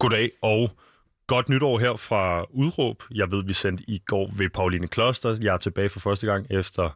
Goddag og godt nytår her fra Udråb. Jeg ved, vi sendte i går ved Pauline Kloster. Jeg er tilbage for første gang efter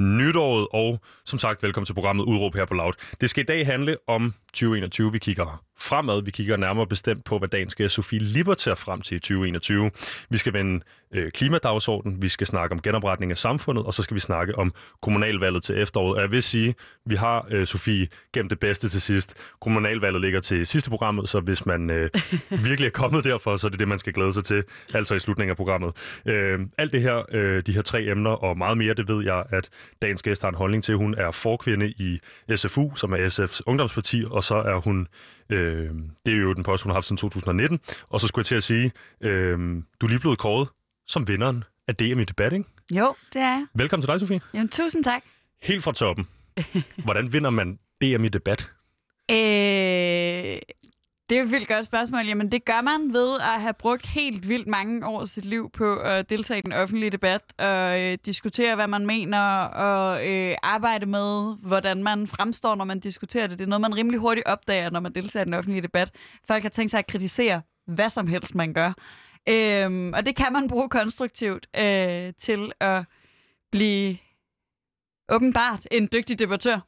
nytåret, og som sagt, velkommen til programmet Udråb her på Loud. Det skal i dag handle om 2021. Vi kigger fremad. Vi kigger nærmere bestemt på, hvad gæst Sofie Lipper tager frem til i 2021. Vi skal vende øh, klimadagsordenen, vi skal snakke om genopretning af samfundet, og så skal vi snakke om kommunalvalget til efteråret. Og jeg vil sige, vi har, øh, Sofie, gemt det bedste til sidst. Kommunalvalget ligger til sidste programmet, så hvis man øh, virkelig er kommet derfor, så er det det, man skal glæde sig til, altså i slutningen af programmet. Øh, alt det her, øh, de her tre emner og meget mere, det ved jeg, at dagens gæst har en holdning til. Hun er forkvinde i SFU, som er SF's ungdomsparti, og så er hun Øh, det er jo den post, hun har haft siden 2019. Og så skulle jeg til at sige, øh, du er lige blevet kåret som vinderen af DM i debat, ikke? Jo, det er jeg. Velkommen til dig, Sofie. Jamen, tusind tak. Helt fra toppen. Hvordan vinder man DM i debat? Øh, det er et vildt godt spørgsmål. Jamen, det gør man ved at have brugt helt vildt mange år af sit liv på at deltage i den offentlige debat og øh, diskutere, hvad man mener og øh, arbejde med, hvordan man fremstår, når man diskuterer det. Det er noget, man rimelig hurtigt opdager, når man deltager i den offentlige debat. Folk har tænkt sig at kritisere hvad som helst, man gør. Øh, og det kan man bruge konstruktivt øh, til at blive åbenbart en dygtig debattør.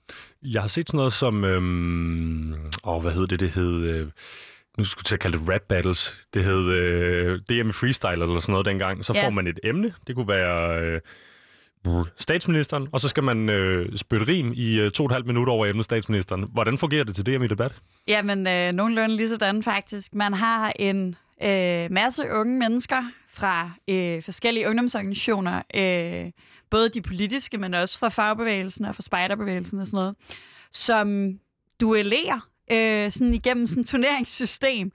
Jeg har set sådan noget som, øhm, åh, hvad hedder det, det hed, øh, nu skulle jeg til at kalde det rap battles, det hed øh, DM Freestyle eller sådan noget dengang. Så ja. får man et emne, det kunne være øh, statsministeren, og så skal man øh, spytte rim i øh, to og et halvt minutter over emnet statsministeren. Hvordan fungerer det til DM i debat? Jamen, øh, nogenlunde lige sådan faktisk. Man har en øh, masse unge mennesker fra øh, forskellige ungdomsorganisationer, øh, både de politiske, men også fra fagbevægelsen og fra spejderbevægelsen og sådan noget, som duellerer øh, sådan igennem sådan et turneringssystem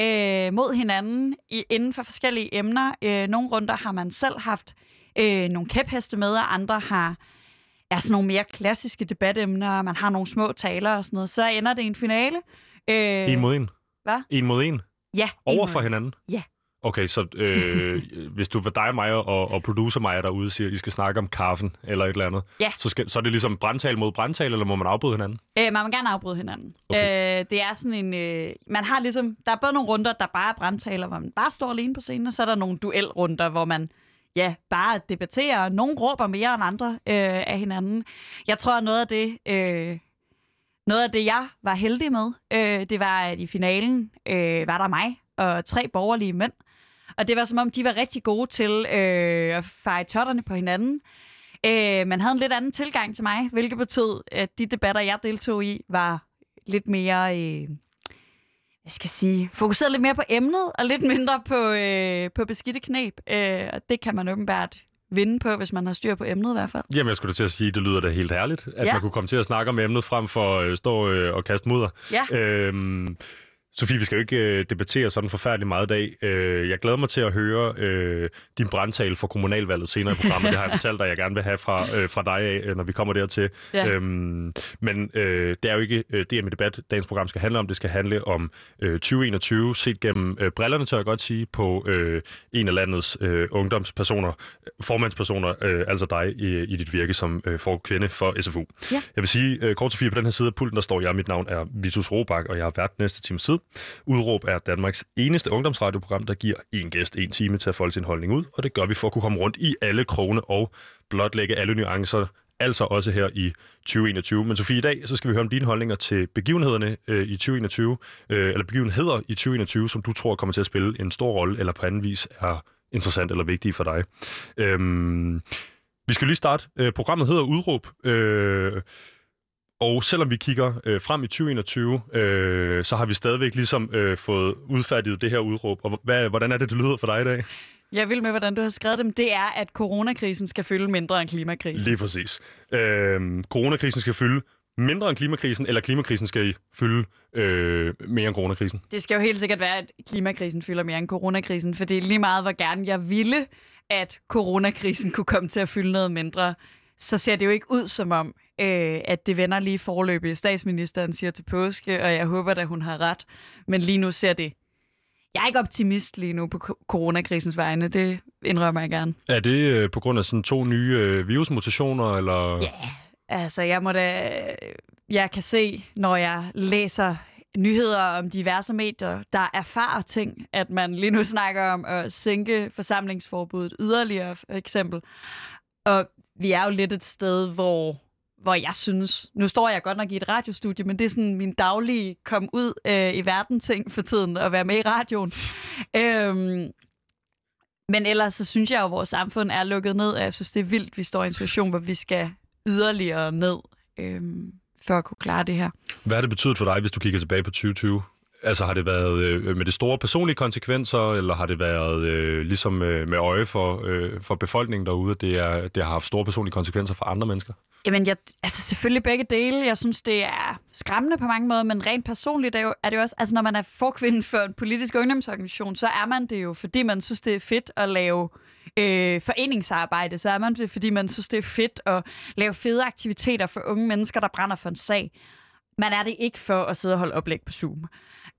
øh, mod hinanden i, inden for forskellige emner. Øh, nogle runder har man selv haft øh, nogle kæpheste med, og andre har er sådan nogle mere klassiske debatemner, man har nogle små taler og sådan noget. Så ender det i en finale. Øh, en mod en? Hvad? En mod en? Ja. Over for hinanden? Ja. Okay, så øh, hvis du var dig og mig og, og producer mig derude siger, at I skal snakke om kaffen eller et eller andet, ja. så, skal, så er det ligesom brandtal mod brandtal, eller må man afbryde hinanden? Øh, man må gerne afbryde hinanden. Okay. Øh, det er sådan en... Øh, man har ligesom... Der er både nogle runder, der bare er brandtaler, hvor man bare står alene på scenen, og så er der nogle duelrunder, hvor man ja, bare debatterer. Nogle råber mere end andre øh, af hinanden. Jeg tror, noget af det... Øh, noget af det, jeg var heldig med, øh, det var, at i finalen øh, var der mig og tre borgerlige mænd, og det var som om, de var rigtig gode til øh, at feje totterne på hinanden. Øh, man havde en lidt anden tilgang til mig, hvilket betød, at de debatter, jeg deltog i, var lidt mere... Øh, jeg skal sige, fokuseret lidt mere på emnet, og lidt mindre på, øh, på beskidte knæb. Øh, og det kan man åbenbart vinde på, hvis man har styr på emnet i hvert fald. Jamen, jeg skulle da til at sige, det lyder da helt herligt, at ja. man kunne komme til at snakke om emnet frem for at øh, stå øh, og kaste mudder. Ja. Øhm, Sofie, vi skal jo ikke øh, debattere sådan forfærdeligt meget i dag. Øh, jeg glæder mig til at høre øh, din brandtale for kommunalvalget senere i programmet. det har jeg fortalt dig, jeg gerne vil have fra, øh, fra dig af, øh, når vi kommer dertil. Ja. Øhm, men øh, det er jo ikke øh, det, med debat, dagens program skal handle om. Det skal handle om øh, 2021, set gennem øh, brillerne, tør jeg godt sige, på øh, en af landets øh, ungdomspersoner, formandspersoner, øh, altså dig i, i dit virke som øh, kvinde for SFU. Ja. Jeg vil sige, øh, kort Sofie, på den her side af pulten, der står jeg, mit navn er Vitus Robak, og jeg har været næste time tid. Udråb er Danmarks eneste ungdomsradioprogram, der giver en gæst en time til at folde sin holdning ud, og det gør vi for at kunne komme rundt i alle krone og blotlægge alle nuancer, altså også her i 2021. Men Sofie, i dag så skal vi høre om dine holdninger til begivenhederne øh, i 2021, øh, eller begivenheder i 2021, som du tror kommer til at spille en stor rolle, eller på anden vis er interessant eller vigtige for dig. Øhm, vi skal lige starte. Øh, programmet hedder Udråb. Øh, og selvom vi kigger øh, frem i 2021, øh, så har vi stadigvæk ligesom øh, fået udfærdiget det her udråb. Og hvad, hvordan er det, det lyder for dig i dag? Jeg vil med, hvordan du har skrevet dem. Det er, at coronakrisen skal fylde mindre end klimakrisen. Lige præcis. Øh, coronakrisen skal fylde mindre end klimakrisen, eller klimakrisen skal fylde øh, mere end coronakrisen? Det skal jo helt sikkert være, at klimakrisen fylder mere end coronakrisen, for det er lige meget, hvor gerne jeg ville, at coronakrisen kunne komme til at fylde noget mindre, så ser det jo ikke ud som om, øh, at det vender lige forløbet. Statsministeren siger til påske, og jeg håber, at hun har ret. Men lige nu ser det... Jeg er ikke optimist lige nu på coronakrisens vegne. Det indrømmer jeg gerne. Er det øh, på grund af sådan to nye øh, virusmutationer, eller... Ja, altså jeg må da... Jeg kan se, når jeg læser nyheder om diverse medier, der erfarer ting, at man lige nu snakker om at sænke forsamlingsforbuddet yderligere, for eksempel. Og vi er jo lidt et sted, hvor hvor jeg synes, nu står jeg godt nok i et radiostudie, men det er sådan min daglige kom ud øh, i verden ting for tiden, at være med i radioen. øhm, men ellers så synes jeg jo, at vores samfund er lukket ned, og jeg synes, det er vildt, at vi står i en situation, hvor vi skal yderligere ned, øhm, for at kunne klare det her. Hvad har det betydet for dig, hvis du kigger tilbage på 2020? Altså har det været øh, med det store personlige konsekvenser, eller har det været øh, ligesom øh, med øje for, øh, for befolkningen derude, at det, er, det har haft store personlige konsekvenser for andre mennesker? Jamen, jeg, altså selvfølgelig begge dele. Jeg synes, det er skræmmende på mange måder, men rent personligt er, jo, er det jo også, altså når man er forkvinde for en politisk ungdomsorganisation, så er man det jo, fordi man synes, det er fedt at lave øh, foreningsarbejde, så er man det, fordi man synes, det er fedt at lave fede aktiviteter for unge mennesker, der brænder for en sag. Man er det ikke for at sidde og holde oplæg på Zoom.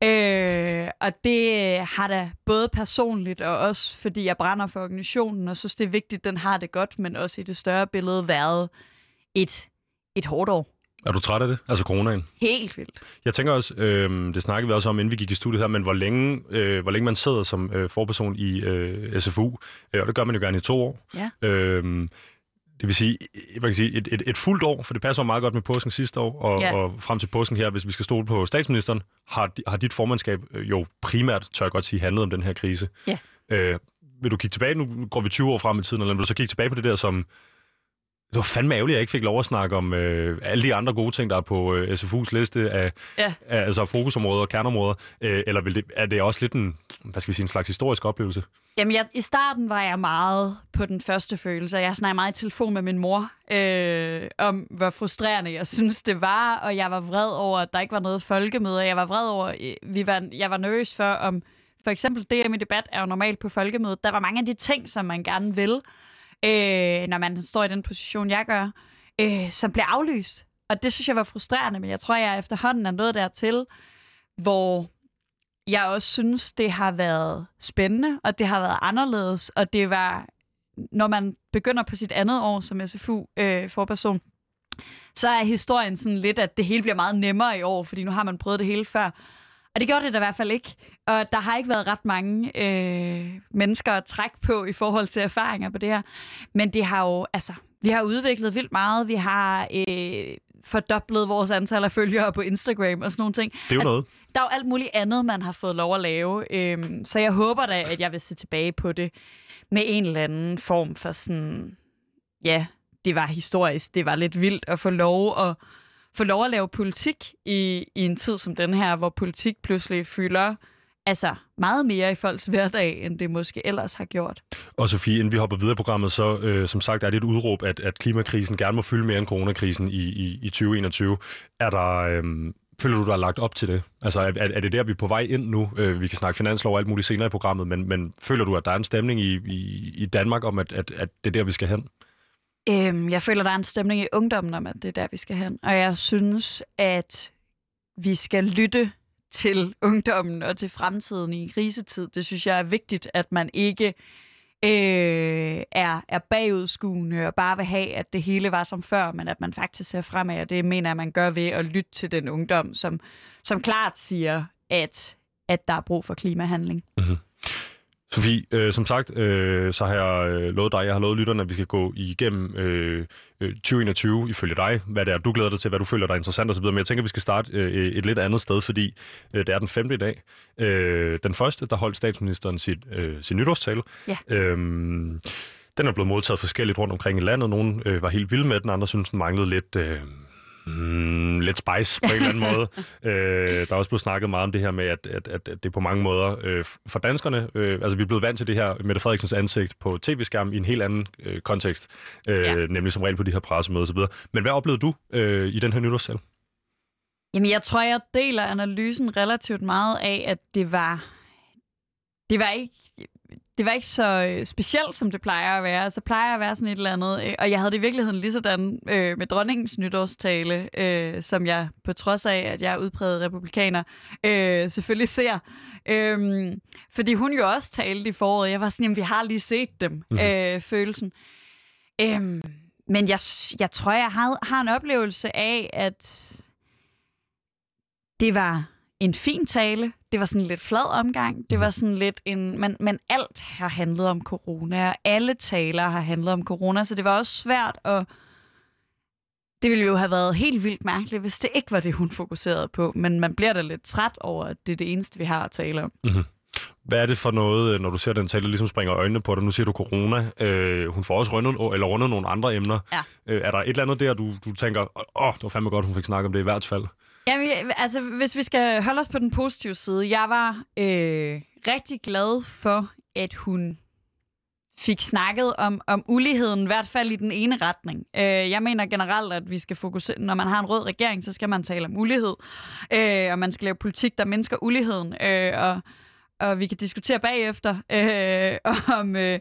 Øh, og det har da både personligt og også fordi jeg brænder for organisationen og synes, det er vigtigt, at den har det godt, men også i det større billede været et, et hårdt år. Er du træt af det? Altså coronaen? Helt vildt. Jeg tænker også, øh, det snakkede vi også om, inden vi gik i studiet her, men hvor længe, øh, hvor længe man sidder som øh, forperson i øh, SFU, øh, og det gør man jo gerne i to år. Ja. Øh, det vil sige, hvad kan sige et, et, et fuldt år, for det passer meget godt med påsken sidste år, og, Ja. og frem til påsken her, hvis vi skal stole på statsministeren, har, har dit formandskab øh, jo primært, tør jeg godt sige, handlet om den her krise. Ja. Øh, vil du kigge tilbage, nu går vi 20 år frem i tiden, eller vil du så kigge tilbage på det der som, det var fandme ærgerligt, at jeg ikke fik lov at snakke om øh, alle de andre gode ting, der er på øh, SFU's liste af, Ja. af altså fokusområder og kerneområder, øh, eller vil det, er det også lidt en, hvad skal vi sige, en slags historisk oplevelse? Jamen, jeg, i starten var jeg meget på den første følelse. Jeg snakkede meget i telefon med min mor øh, om, hvor frustrerende jeg synes, det var, og jeg var vred over, at der ikke var noget folkemøde, jeg var vred over, øh, vi var, jeg var nervøs for, om for eksempel DM i debat er jo normalt på folkemødet. Der var mange af de ting, som man gerne vil, øh, når man står i den position, jeg gør, øh, som bliver aflyst. Og det synes jeg var frustrerende, men jeg tror, jeg efterhånden er nået dertil, hvor jeg også synes, det har været spændende, og det har været anderledes, og det var, når man begynder på sit andet år som SFU-forperson, øh, så er historien sådan lidt, at det hele bliver meget nemmere i år, fordi nu har man prøvet det hele før. Og det gjorde det da i hvert fald ikke. Og der har ikke været ret mange øh, mennesker at trække på i forhold til erfaringer på det her. Men det har jo, altså, vi har udviklet vildt meget. Vi har øh, fordoblet vores antal af følgere på Instagram og sådan nogle ting. Det er jo Altså, noget. der er jo alt muligt andet, man har fået lov at lave. Øhm, så jeg håber da, at jeg vil se tilbage på det med en eller anden form for sådan... Ja, det var historisk. Det var lidt vildt at få lov at, få lov at lave politik i, i en tid som den her, hvor politik pludselig fylder altså meget mere i folks hverdag, end det måske ellers har gjort. Og Sofie, inden vi hopper videre i programmet, så øh, som sagt er det et udråb, at, at klimakrisen gerne må fylde mere end coronakrisen i, i, i 2021. Er der, øh, føler du, der er lagt op til det? Altså er, er det der, vi er på vej ind nu? Øh, vi kan snakke finanslov og alt muligt senere i programmet, men, men føler du, at der er en stemning i, i, i Danmark om, at, at, at det er der, vi skal hen? Øhm, jeg føler, der er en stemning i ungdommen om, at det er der, vi skal hen. Og jeg synes, at vi skal lytte til ungdommen og til fremtiden i en krisetid. Det synes jeg er vigtigt, at man ikke øh, er, er bagudskuende og bare vil have, at det hele var som før, men at man faktisk ser fremad, og det mener jeg, man gør ved at lytte til den ungdom, som, som klart siger, at, at der er brug for klimahandling. Mhm. Sofie, øh, som sagt, øh, så har jeg øh, lovet dig, jeg har lovet lytterne, at vi skal gå igennem øh, øh, 2021 ifølge dig, hvad det er, du glæder dig til, hvad du føler, der er interessant osv., men jeg tænker, at vi skal starte øh, et lidt andet sted, fordi øh, det er den femte i dag. Øh, den første, der holdt statsministeren sit, øh, sin nytårstale. Ja. Øh, den er blevet modtaget forskelligt rundt omkring i landet. Nogle øh, var helt vilde med den, andre synes den manglede lidt... Øh, Mm, lidt spice på en eller anden måde. Øh, der er også blevet snakket meget om det her med, at, at, at det på mange måder øh, for danskerne, øh, altså vi er blevet vant til det her Mette Frederiksens ansigt på tv-skærmen i en helt anden øh, kontekst, øh, Ja. nemlig som regel på de her pressemøder osv. Men hvad oplevede du øh, i den her nytårssal? Jamen, jeg tror, jeg deler analysen relativt meget af, at det var... Det var ikke, det var ikke så øh, specielt, som det plejer at være. Altså, det plejer at være sådan et eller andet. Øh, og jeg havde det i virkeligheden lige sådan øh, med dronningens nytårstale, øh, som jeg på trods af, at jeg er udpræget republikaner, øh, selvfølgelig ser. Øh, fordi hun jo også talte i foråret. Jeg var sådan, jamen, vi har lige set dem, Mhm. øh, følelsen. Øh, men jeg, jeg tror, jeg har, har en oplevelse af, at det var en fin tale. Det var sådan en lidt flad omgang. Det var sådan lidt en... Men, men alt har handlet om corona, og alle taler har handlet om corona, så det var også svært at... Det ville jo have været helt vildt mærkeligt, hvis det ikke var det, hun fokuserede på. Men man bliver da lidt træt over, at det er det eneste, vi har at tale om. Mm-hmm. Hvad er det for noget, øh, når du ser den tale, der ligesom springer øjnene på dig? Nu siger du corona. Øh, hun får også rundet, eller rundet nogle andre emner. Ja. Øh, er der et eller andet der, du, du tænker, åh, det var fandme godt, hun fik snakket om det i hvert fald? Jamen, altså, hvis vi skal holde os på den positive side. Jeg var øh, rigtig glad for, at hun fik snakket om, om uligheden, i hvert fald i den ene retning. Øh, jeg mener generelt, at vi skal fokusere, når man har en rød regering, så skal man tale om ulighed, øh, og man skal lave politik, der mindsker uligheden, øh, og, og vi kan diskutere bagefter, øh, om... Øh,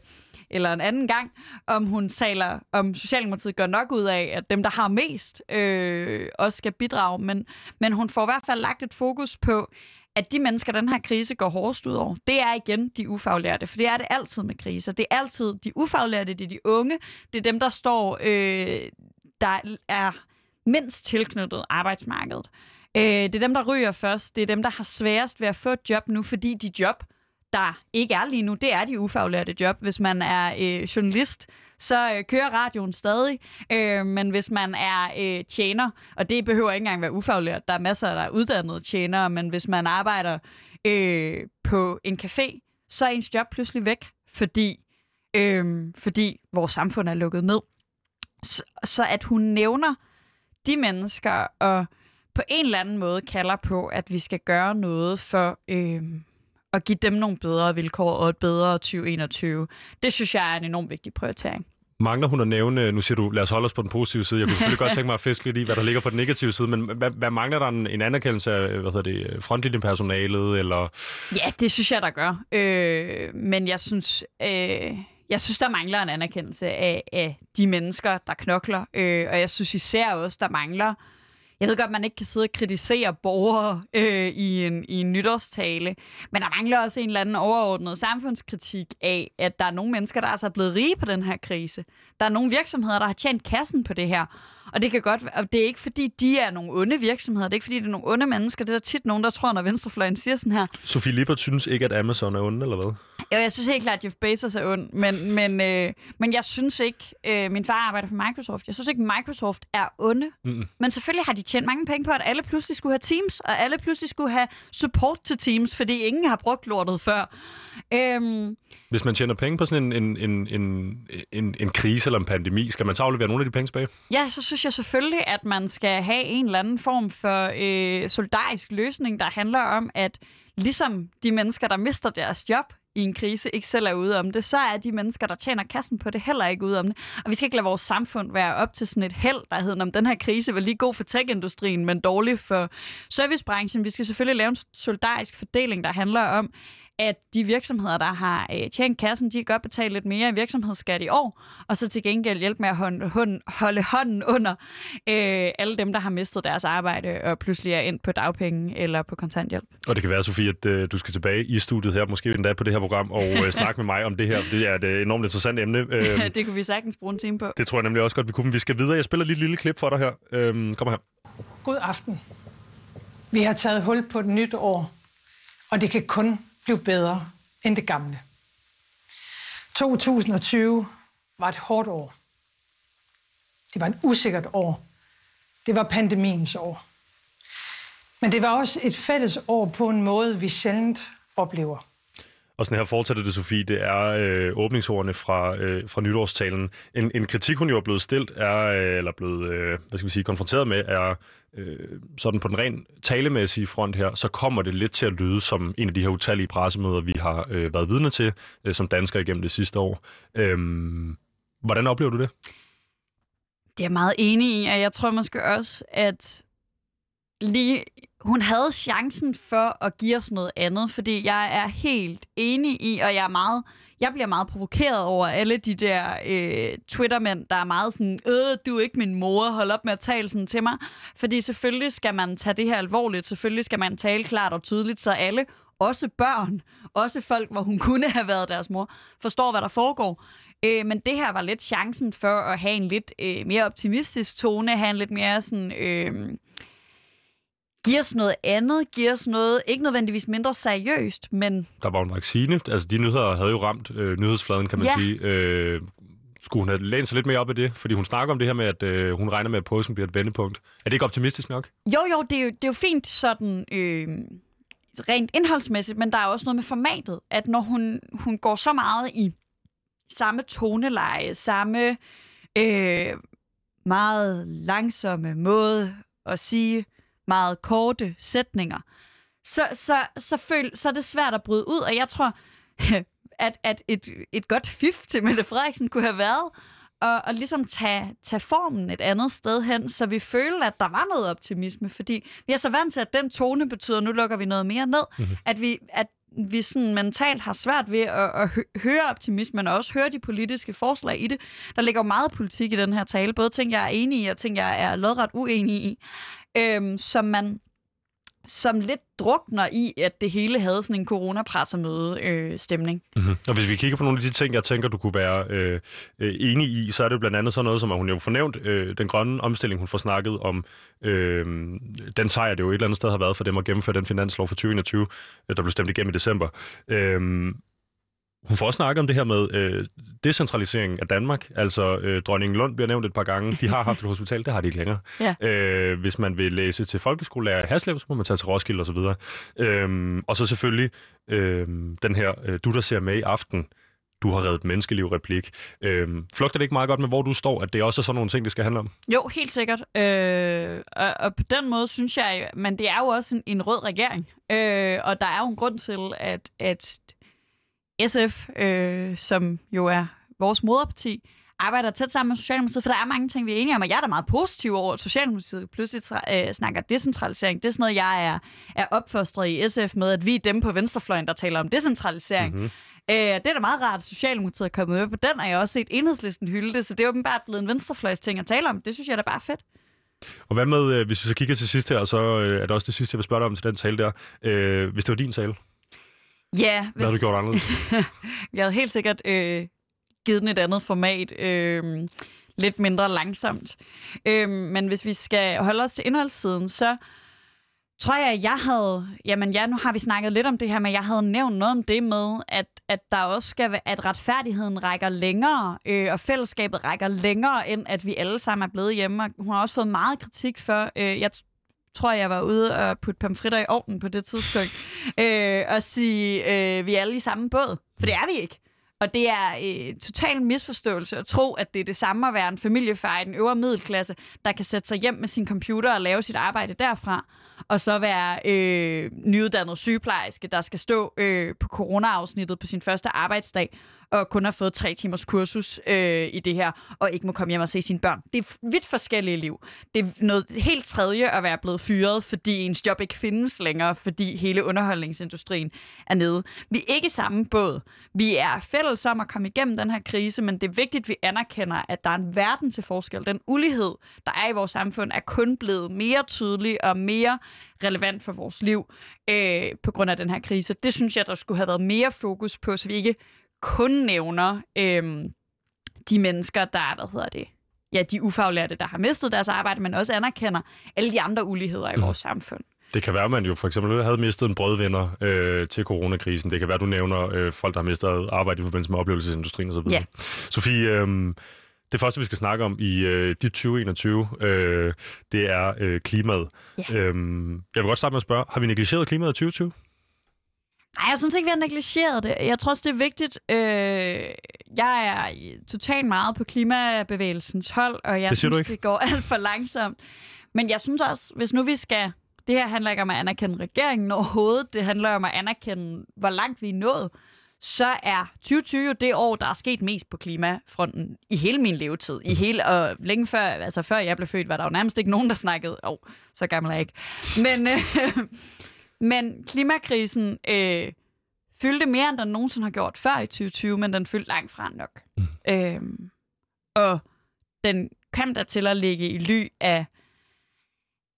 eller en anden gang, om hun taler, om Socialdemokratiet gør nok ud af, at dem, der har mest, øh, også skal bidrage. Men, men hun får i hvert fald lagt et fokus på, at de mennesker, den her krise går hårdest ud over, det er igen de ufaglærte. For det er det altid med kriser. Det er altid de ufaglærte, det er de unge, det er dem, der står, øh, der er mindst tilknyttet arbejdsmarkedet. Øh, det er dem, der ryger først. Det er dem, der har sværest ved at få et job nu, fordi de job, der ikke er lige nu, det er de ufaglærte job. Hvis man er øh, journalist, så øh, kører radioen stadig. Øh, men hvis man er øh, tjener, og det behøver ikke engang være ufaglært, der er masser, der er uddannede tjenere, men hvis man arbejder øh, på en café, så er ens job pludselig væk, fordi, øh, fordi vores samfund er lukket ned. Så, så at hun nævner de mennesker, og på en eller anden måde kalder på, at vi skal gøre noget for... Øh, at give dem nogle bedre vilkår og et bedre 2021. Det synes jeg er en enormt vigtig prioritering. Mangler hun at nævne, nu siger du, lad os holde os på den positive side. Jeg kunne selvfølgelig godt tænke mig at fiske lidt i, hvad der ligger på den negative side, men hvad, hvad mangler der en, en anerkendelse af hvad hedder det, frontlinjepersonalet? Eller? Ja, det synes jeg, der gør. Øh, men jeg synes, øh, jeg synes, der mangler en anerkendelse af, af de mennesker, der knokler. Øh, og jeg synes især også, der mangler jeg ved godt, at man ikke kan sidde og kritisere borgere øh, i, en, i en nytårstale, men der mangler også en eller anden overordnet samfundskritik af, at der er nogle mennesker, der altså er blevet rige på den her krise. Der er nogle virksomheder, der har tjent kassen på det her. Og det kan godt, og det er ikke fordi, de er nogle onde virksomheder. Det er ikke fordi, det er nogle onde mennesker. Det er der tit nogen, der tror, når venstrefløjen siger sådan her. Sofie Lippert synes ikke, at Amazon er onde, eller hvad? Jo, jeg synes helt klart, at Jeff Bezos er ond, men, men, øh, men jeg synes ikke, øh, min far arbejder for Microsoft, jeg synes ikke, Microsoft er onde. Mm. Men selvfølgelig har de tjent mange penge på, at alle pludselig skulle have Teams, og alle pludselig skulle have support til Teams, fordi ingen har brugt lortet før. Øhm, Hvis man tjener penge på sådan en, en, en, en, en, en krise eller en pandemi, skal man så aflevere nogle af de penge tilbage? Ja, så synes jeg selvfølgelig, at man skal have en eller anden form for øh, solidarisk løsning, der handler om, at ligesom de mennesker, der mister deres job i en krise, ikke selv er ude om det, så er de mennesker, der tjener kassen på det, heller ikke ude om det. Og vi skal ikke lade vores samfund være op til sådan et held, der hedder, om den her krise var lige god for tech-industrien, men dårlig for servicebranchen. Vi skal selvfølgelig lave en solidarisk fordeling, der handler om, at de virksomheder, der har øh, tjent kassen, de kan godt betale lidt mere i virksomhedsskat i år, og så til gengæld hjælpe med at holde, hånden under øh, alle dem, der har mistet deres arbejde og pludselig er endt på dagpenge eller på kontanthjælp. Og det kan være, Sofie, at øh, du skal tilbage i studiet her, måske endda på det her program, og øh, snakke med mig om det her, for det er et øh, enormt interessant emne. Øh, det kunne vi sagtens bruge en time på. Det tror jeg nemlig også godt, vi kunne. Men vi skal videre. Jeg spiller lige et lille klip for dig her. Øh, kom her. God aften. Vi har taget hul på et nyt år, og det kan kun blev bedre end det gamle. 2020 var et hårdt år. Det var et usikkert år. Det var pandemiens år. Men det var også et fælles år på en måde, vi sjældent oplever. Og sådan her fortsætter det, Sofie, det er øh, åbningsordene fra, øh, fra nytårstalen. En, en kritik, hun jo er blevet stilt, er, øh, eller blevet øh, hvad skal vi sige, konfronteret med, er øh, sådan på den ren talemæssige front her, så kommer det lidt til at lyde som en af de her utallige pressemøder, vi har øh, været vidne til øh, som danskere igennem det sidste år. Øh, hvordan oplever du det? Det er jeg meget enig i, og jeg tror måske også, at lige, hun havde chancen for at give os noget andet, fordi jeg er helt enig i, og jeg er meget, jeg bliver meget provokeret over alle de der øh, Twittermænd, der er meget sådan, øh, du er ikke min mor, hold op med at tale sådan til mig. Fordi selvfølgelig skal man tage det her alvorligt, selvfølgelig skal man tale klart og tydeligt, så alle, også børn, også folk, hvor hun kunne have været deres mor, forstår, hvad der foregår. Øh, men det her var lidt chancen for at have en lidt øh, mere optimistisk tone, have en lidt mere sådan... Øh, give os noget andet, give os noget, ikke nødvendigvis mindre seriøst, men... Der var en vaccine. Altså, de nyheder havde jo ramt øh, nyhedsfladen, kan man Ja. sige. Øh, skulle hun have lænet sig lidt mere op i det? Fordi hun snakker om det her med, at øh, hun regner med, at påsken bliver et vendepunkt. Er det ikke optimistisk nok? Jo, jo, det er jo, det er jo fint sådan øh, rent indholdsmæssigt, men der er også noget med formatet, at når hun, hun går så meget i samme toneleje, samme øh, meget langsomme måde at sige meget korte sætninger, så, så, så, føl, så er det svært at bryde ud, og jeg tror, at, at et, et godt fif til Mette Frederiksen kunne have været og, og ligesom tage, tage formen et andet sted hen, så vi føler, at der var noget optimisme, fordi vi er så vant til, at den tone betyder, at nu lukker vi noget mere ned, mm-hmm. at vi, at vi sådan mentalt har svært ved at, at høre optimismen, og også høre de politiske forslag i det. Der ligger jo meget politik i den her tale, både ting, jeg er enig i, og ting, jeg er lodret uenig i, øhm, som man som lidt drukner i, at det hele havde sådan en coronapressemøde-stemning. Øh, mm-hmm. Og hvis vi kigger på nogle af de ting, jeg tænker, du kunne være øh, øh enig i, så er det blandt andet sådan noget, som at hun jo fornævnt, øh, den grønne omstilling, hun får snakket om, øh, den sejr, det jo et eller andet sted har været for dem at gennemføre den finanslov for 2021, øh, der blev stemt igennem i december. Øh, hun får også snakket om det her med øh, decentralisering af Danmark. Altså, øh, dronningen Lund bliver nævnt et par gange. De har haft et hospital, det har de ikke længere. Ja. Øh, hvis man vil læse til folkeskolelærer i Haslev, så må man tage til Roskilde osv. Og, øh, og så selvfølgelig øh, den her, øh, du der ser med i aften, du har reddet menneskeliv replik. Øh, flugter det ikke meget godt med, hvor du står, at det også er sådan nogle ting, det skal handle om? Jo, helt sikkert. Øh, og, og på den måde synes jeg, men det er jo også en, en rød regering. Øh, og der er jo en grund til, at, at SF, øh, som jo er vores moderparti, arbejder tæt sammen med Socialdemokratiet, for der er mange ting, vi er enige om, og jeg er da meget positiv over, at Socialdemokratiet pludselig øh, snakker decentralisering. Det er sådan noget, jeg er, er opfostret i SF med, at vi er dem på venstrefløjen, der taler om decentralisering. Mhm. Mm-hmm. Øh, det er da meget rart, at Socialdemokratiet er kommet med på den, og jeg har også set enhedslisten hylde det, så det er åbenbart blevet en venstrefløjs ting at tale om. Det synes jeg da bare er fedt. Og hvad med, øh, hvis vi så kigger til sidst her, så øh, er det også det sidste, jeg vil spørge dig om til den tale der. Øh, hvis det var din tale, Ja, hvad havde du gjort anderledes? Jeg havde helt sikkert øh, givet den et andet format. Øh, lidt mindre langsomt. Øh, men hvis vi skal holde os til indholdssiden, så tror jeg, at jeg havde... Jamen ja, nu har vi snakket lidt om det her, men jeg havde nævnt noget om det med, at, at der også skal være, at retfærdigheden rækker længere, øh, og fællesskabet rækker længere, end at vi alle sammen er blevet hjemme. Og Hun har også fået meget kritik for... Øh, jeg tror, jeg var ude og putte pomfritter i ovnen på det tidspunkt, øh, og sige, øh, vi er alle i samme båd. For det er vi ikke. Og det er øh, total misforståelse at tro, at det er det samme at være en familiefar i den øvre middelklasse, der kan sætte sig hjem med sin computer og lave sit arbejde derfra, og så være øh, nyuddannet sygeplejerske, der skal stå øh, på corona-afsnittet på sin første arbejdsdag, og kun har fået tre timers kursus øh, i det her, og ikke må komme hjem og se sine børn. Det er vidt forskellige liv. Det er noget helt tredje at være blevet fyret, fordi ens job ikke findes længere, fordi hele underholdningsindustrien er nede. Vi er ikke samme båd. Vi er fælles om at komme igennem den her krise, men det er vigtigt, at vi anerkender, at der er en verden til forskel. Den ulighed, der er i vores samfund, er kun blevet mere tydelig og mere relevant for vores liv øh, på grund af den her krise. Det synes jeg, der skulle have været mere fokus på, så vi ikke kun nævner øh, de mennesker, der er, hvad hedder det, ja, de ufaglærte, der har mistet deres arbejde, men også anerkender alle de andre uligheder i Mhm. vores samfund. Det kan være, at man jo for eksempel havde mistet en brødvenner øh, til coronakrisen. Det kan være, du nævner øh, folk, der har mistet arbejde i forbindelse med oplevelsesindustrien osv. Ja. Sofie, øh, det første, vi skal snakke om i øh, dit 2021, øh, det er øh, klimaet. Ja. Øhm, jeg vil godt starte med at spørge, har vi negligeret klimaet i 2020? Nej, jeg synes ikke, vi har negligeret det. Jeg tror også, det er vigtigt. Øh, jeg er totalt meget på klimabevægelsens hold, og jeg Det synes, det går alt for langsomt. Men jeg synes også, hvis nu vi skal... Det her handler ikke om at anerkende regeringen overhovedet. Det handler om at anerkende, hvor langt vi er nået. Så er 2020 jo det år, der er sket mest på klimafronten i hele min levetid. I hele, og længe før, altså før jeg blev født, var der jo nærmest ikke nogen, der snakkede. Åh, oh, så gammel er jeg ikke. Men, øh, men klimakrisen øh, fyldte mere, end den nogensinde har gjort før i 2020, men den fyldte langt fra nok. Mm. Øhm, og den kom der til at ligge i ly af,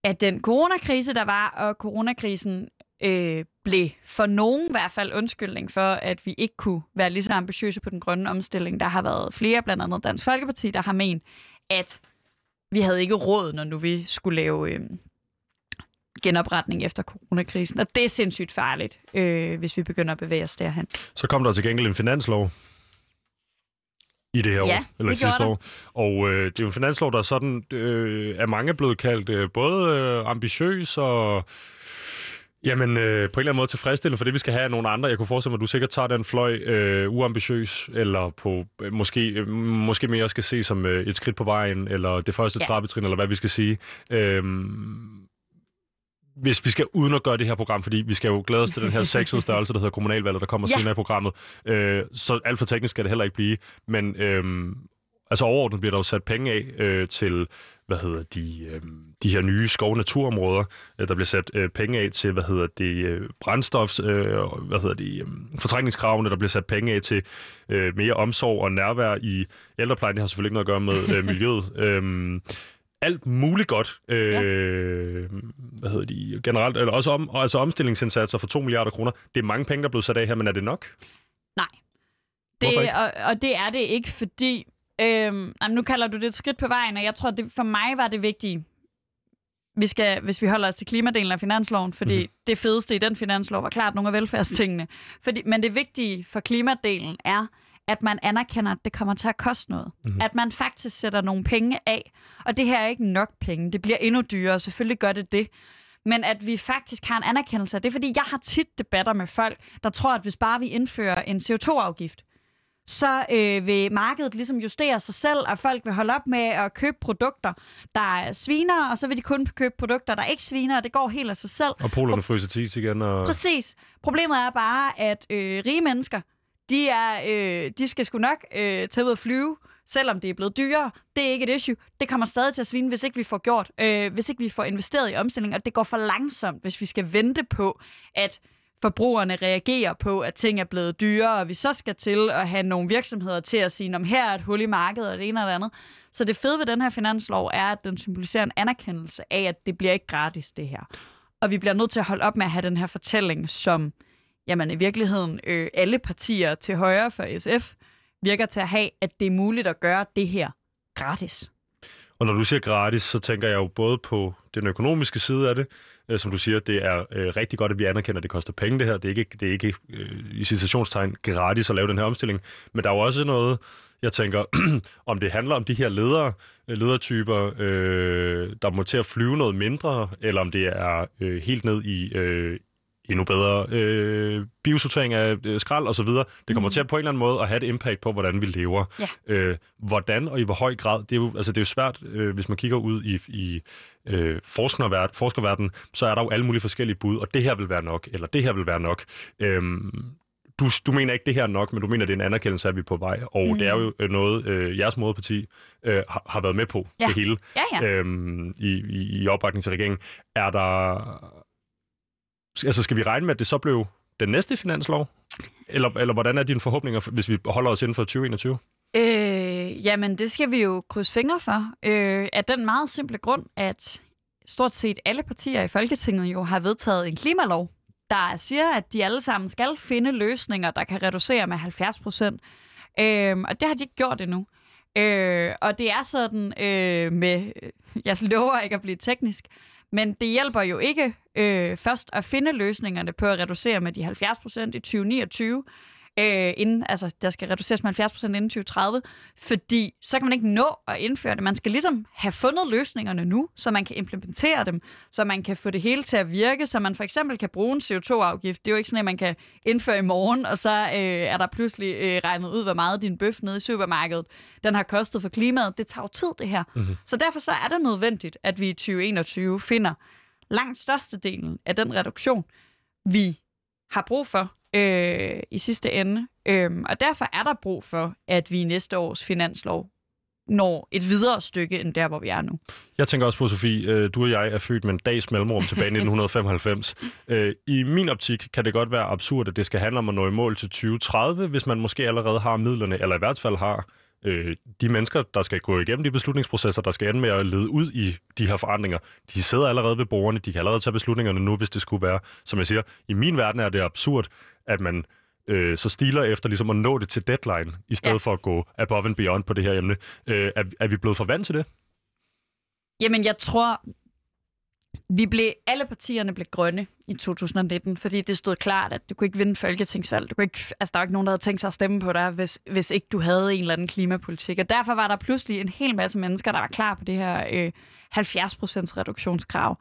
af den coronakrise, der var, og coronakrisen øh, blev for nogen i hvert fald undskyldning for, at vi ikke kunne være lige så ambitiøse på den grønne omstilling. Der har været flere, blandt andet Dansk Folkeparti, der har ment, at vi havde ikke råd, når nu vi skulle lave øh, genopretning efter coronakrisen. Og det er sindssygt farligt, øh, hvis vi begynder at bevæge os derhen. Så kom der til gengæld en finanslov i det her Ja, år, eller det sidste gjorde år. Og øh, det er jo en finanslov, der er sådan, øh, er mange blevet kaldt øh, både øh, ambitiøs og Jamen, øh, på en eller anden måde tilfredsstillende for det, vi skal have af nogle andre. Jeg kunne forestille mig, at du sikkert tager den fløj øh, uambitiøs, eller på øh, måske, øh, måske mere skal se som øh, et skridt på vejen, eller det første Ja. trappetrin, eller hvad vi skal sige. Øh, hvis vi skal uden at gøre det her program, fordi vi skal jo glæde os til den her sexede størrelse, der hedder kommunalvalget, der kommer Ja. senere i programmet. Øh, så alt for teknisk skal det heller ikke blive. Men øh, altså overordnet bliver der jo sat penge af øh, til, hvad hedder de, øh, de her nye skov- naturområder. Øh, der bliver sat øh, penge af til, hvad hedder det, øh, brændstofs, øh, hvad hedder det, øh, fortrængningskravene. Der bliver sat penge af til øh, mere omsorg og nærvær i ældreplejen. Det har selvfølgelig ikke noget at gøre med øh, miljøet. Øh, alt muligt godt. Øh, Hvad hedder de? Generelt, eller også om, og altså omstillingsindsatser for 2 milliarder kroner. Det er mange penge, der er blevet sat af her, men er det nok? Nej. Det, og, og det er det ikke, fordi... Øhm, jamen, nu kalder du det et skridt på vejen, og jeg tror, det for mig var det vigtige, vi skal, hvis vi holder os til klimadelen af finansloven, fordi mm-hmm. det fedeste i den finanslov var klart nogle af velfærdstingene. Fordi, men det vigtige for klimadelen er, at man anerkender, at det kommer til at koste noget. Mhm. Mm-hmm. At man faktisk sætter nogle penge af. Og det her er ikke nok penge. Det bliver endnu dyrere. Selvfølgelig gør det det. Men at vi faktisk har en anerkendelse af det. Fordi jeg har tit debatter med folk, der tror, at hvis bare vi indfører en CO2-afgift, så øh, vil markedet ligesom justere sig selv, og folk vil holde op med at købe produkter, der er sviner, og så vil de kun købe produkter, der ikke sviner, og det går helt af sig selv. Og polerne fryser til is igen. Og... Præcis. Problemet er bare, at øh, rige mennesker, de, er, øh, de skal sgu nok øh, tage ud og flyve, selvom det er blevet dyrere. Det er ikke et issue. Det kommer stadig til at svine, hvis ikke vi får gjort, øh, hvis ikke vi får investeret i omstilling, og det går for langsomt, hvis vi skal vente på, at forbrugerne reagerer på, at ting er blevet dyrere, og vi så skal til at have nogle virksomheder til at sige, om her er et hul i markedet, og det ene og det andet. Så det fede ved den her finanslov er, at den symboliserer en anerkendelse af, at det bliver ikke gratis, det her. Og vi bliver nødt til at holde op med at have den her fortælling, som jamen, i virkeligheden øh, alle partier til højre for SF virker til at have, at det er muligt at gøre det her gratis. Og når du siger gratis, så tænker jeg jo både på den økonomiske side af det, øh, som du siger, det er øh, rigtig godt, at vi anerkender, at det koster penge det her. Det er ikke, det er ikke øh, i situationstegn gratis at lave den her omstilling. Men der er jo også noget, jeg tænker, om det handler om de her ledere, øh, ledertyper, øh, der må til at flyve noget mindre, eller om det er øh, helt ned i øh, endnu bedre øh, biosortering af øh, skrald osv. Det kommer mm. til at på en eller anden måde at have et impact på, hvordan vi lever. Ja. Øh, hvordan og i hvor høj grad, det er jo, altså det er jo svært, øh, hvis man kigger ud i, i øh, forskerverden, forskerverden, så er der jo alle mulige forskellige bud, og det her vil være nok, eller det her vil være nok. Øhm, du, du mener ikke, det her er nok, men du mener, det er en anerkendelse, at vi er på vej, og mm. det er jo øh, noget, øh, jeres moderparti øh, har, har været med på, Ja. det hele, Ja, ja. øhm, i, i, i opbakning til regeringen. Er der... Altså, skal vi regne med, at det så blev den næste finanslov? Eller, eller hvordan er dine forhåbninger, hvis vi holder os inden for 2021? Øh, jamen, det skal vi jo krydse fingre for. Øh, af den meget simple grund, at stort set alle partier i Folketinget jo har vedtaget en klimalov, der siger, at de alle sammen skal finde løsninger, der kan reducere med 70 procent. Øh, og det har de ikke gjort endnu. Øh, og det er sådan øh, med, jeg lover ikke at blive teknisk, men det hjælper jo ikke øh, først at finde løsningerne på at reducere med de 70 procent i 2029, øh, inden, altså der skal reduceres med 70 procent inden 2030, fordi så kan man ikke nå at indføre det. Man skal ligesom have fundet løsningerne nu, så man kan implementere dem, så man kan få det hele til at virke, så man for eksempel kan bruge en CO2-afgift. Det er jo ikke sådan, at man kan indføre i morgen, og så øh, er der pludselig øh, regnet ud, hvor meget din bøf nede i supermarkedet, den har kostet for klimaet. Det tager jo tid, det her. Mm-hmm. Så derfor så er det nødvendigt, at vi i 2021 finder langt størstedelen af den reduktion, vi har brug for øh, i sidste ende. Øhm, og derfor er der brug for, at vi i næste års finanslov når et videre stykke end der, hvor vi er nu. Jeg tænker også på, Sofie, øh, du og jeg er født med en dags mellemrum tilbage i 1995. Øh, I min optik kan det godt være absurd, at det skal handle om at nå i mål til 2030, hvis man måske allerede har midlerne, eller i hvert fald har øh, de mennesker, der skal gå igennem de beslutningsprocesser, der skal ende med at lede ud i de her forandringer. De sidder allerede ved bordene, de kan allerede tage beslutningerne nu, hvis det skulle være. Som jeg siger, i min verden er det absurd, at man øh, så stiler efter ligesom at nå det til deadline, i stedet Ja. for at gå above and beyond på det her emne. Øh, er, er vi blevet for vant til det? Jamen, jeg tror, Vi blev, alle partierne blev grønne i 2019, fordi det stod klart, at du kunne ikke vinde folketingsvalg. Du kunne ikke, altså, der var ikke nogen, der havde tænkt sig at stemme på dig, hvis, hvis ikke du havde en eller anden klimapolitik. Og derfor var der pludselig en hel masse mennesker, der var klar på det her øh, 70% reduktionskrav.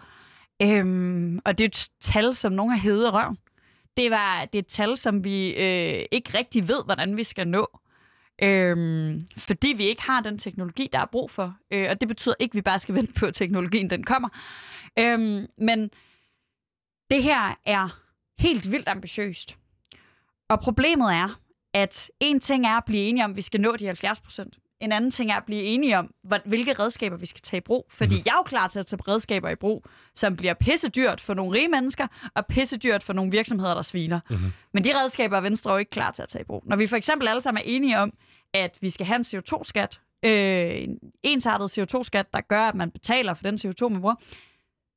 Øhm, og det er et tal, som nogen har hævet røven. Det, var, det er et tal, som vi øh, ikke rigtig ved, hvordan vi skal nå. Øhm, fordi vi ikke har den teknologi, der er brug for. Øh, og det betyder ikke, at vi bare skal vente på, at teknologien den kommer. Øhm, men det her er helt vildt ambitiøst. Og problemet er, at en ting er at blive enige om, at vi skal nå de 70 procent. En anden ting er at blive enige om, hvilke redskaber vi skal tage i brug. Fordi mm. jeg er jo klar til at tage redskaber i brug, som bliver pissedyrt for nogle rige mennesker, og pissedyrt for nogle virksomheder, der sviner. Mm-hmm. Men de redskaber er Venstre jo ikke klar til at tage i brug. Når vi for eksempel alle sammen er enige om, at vi skal have en CO2-skat, øh, en ensartet CO2-skat, der gør, at man betaler for den CO2, man bruger,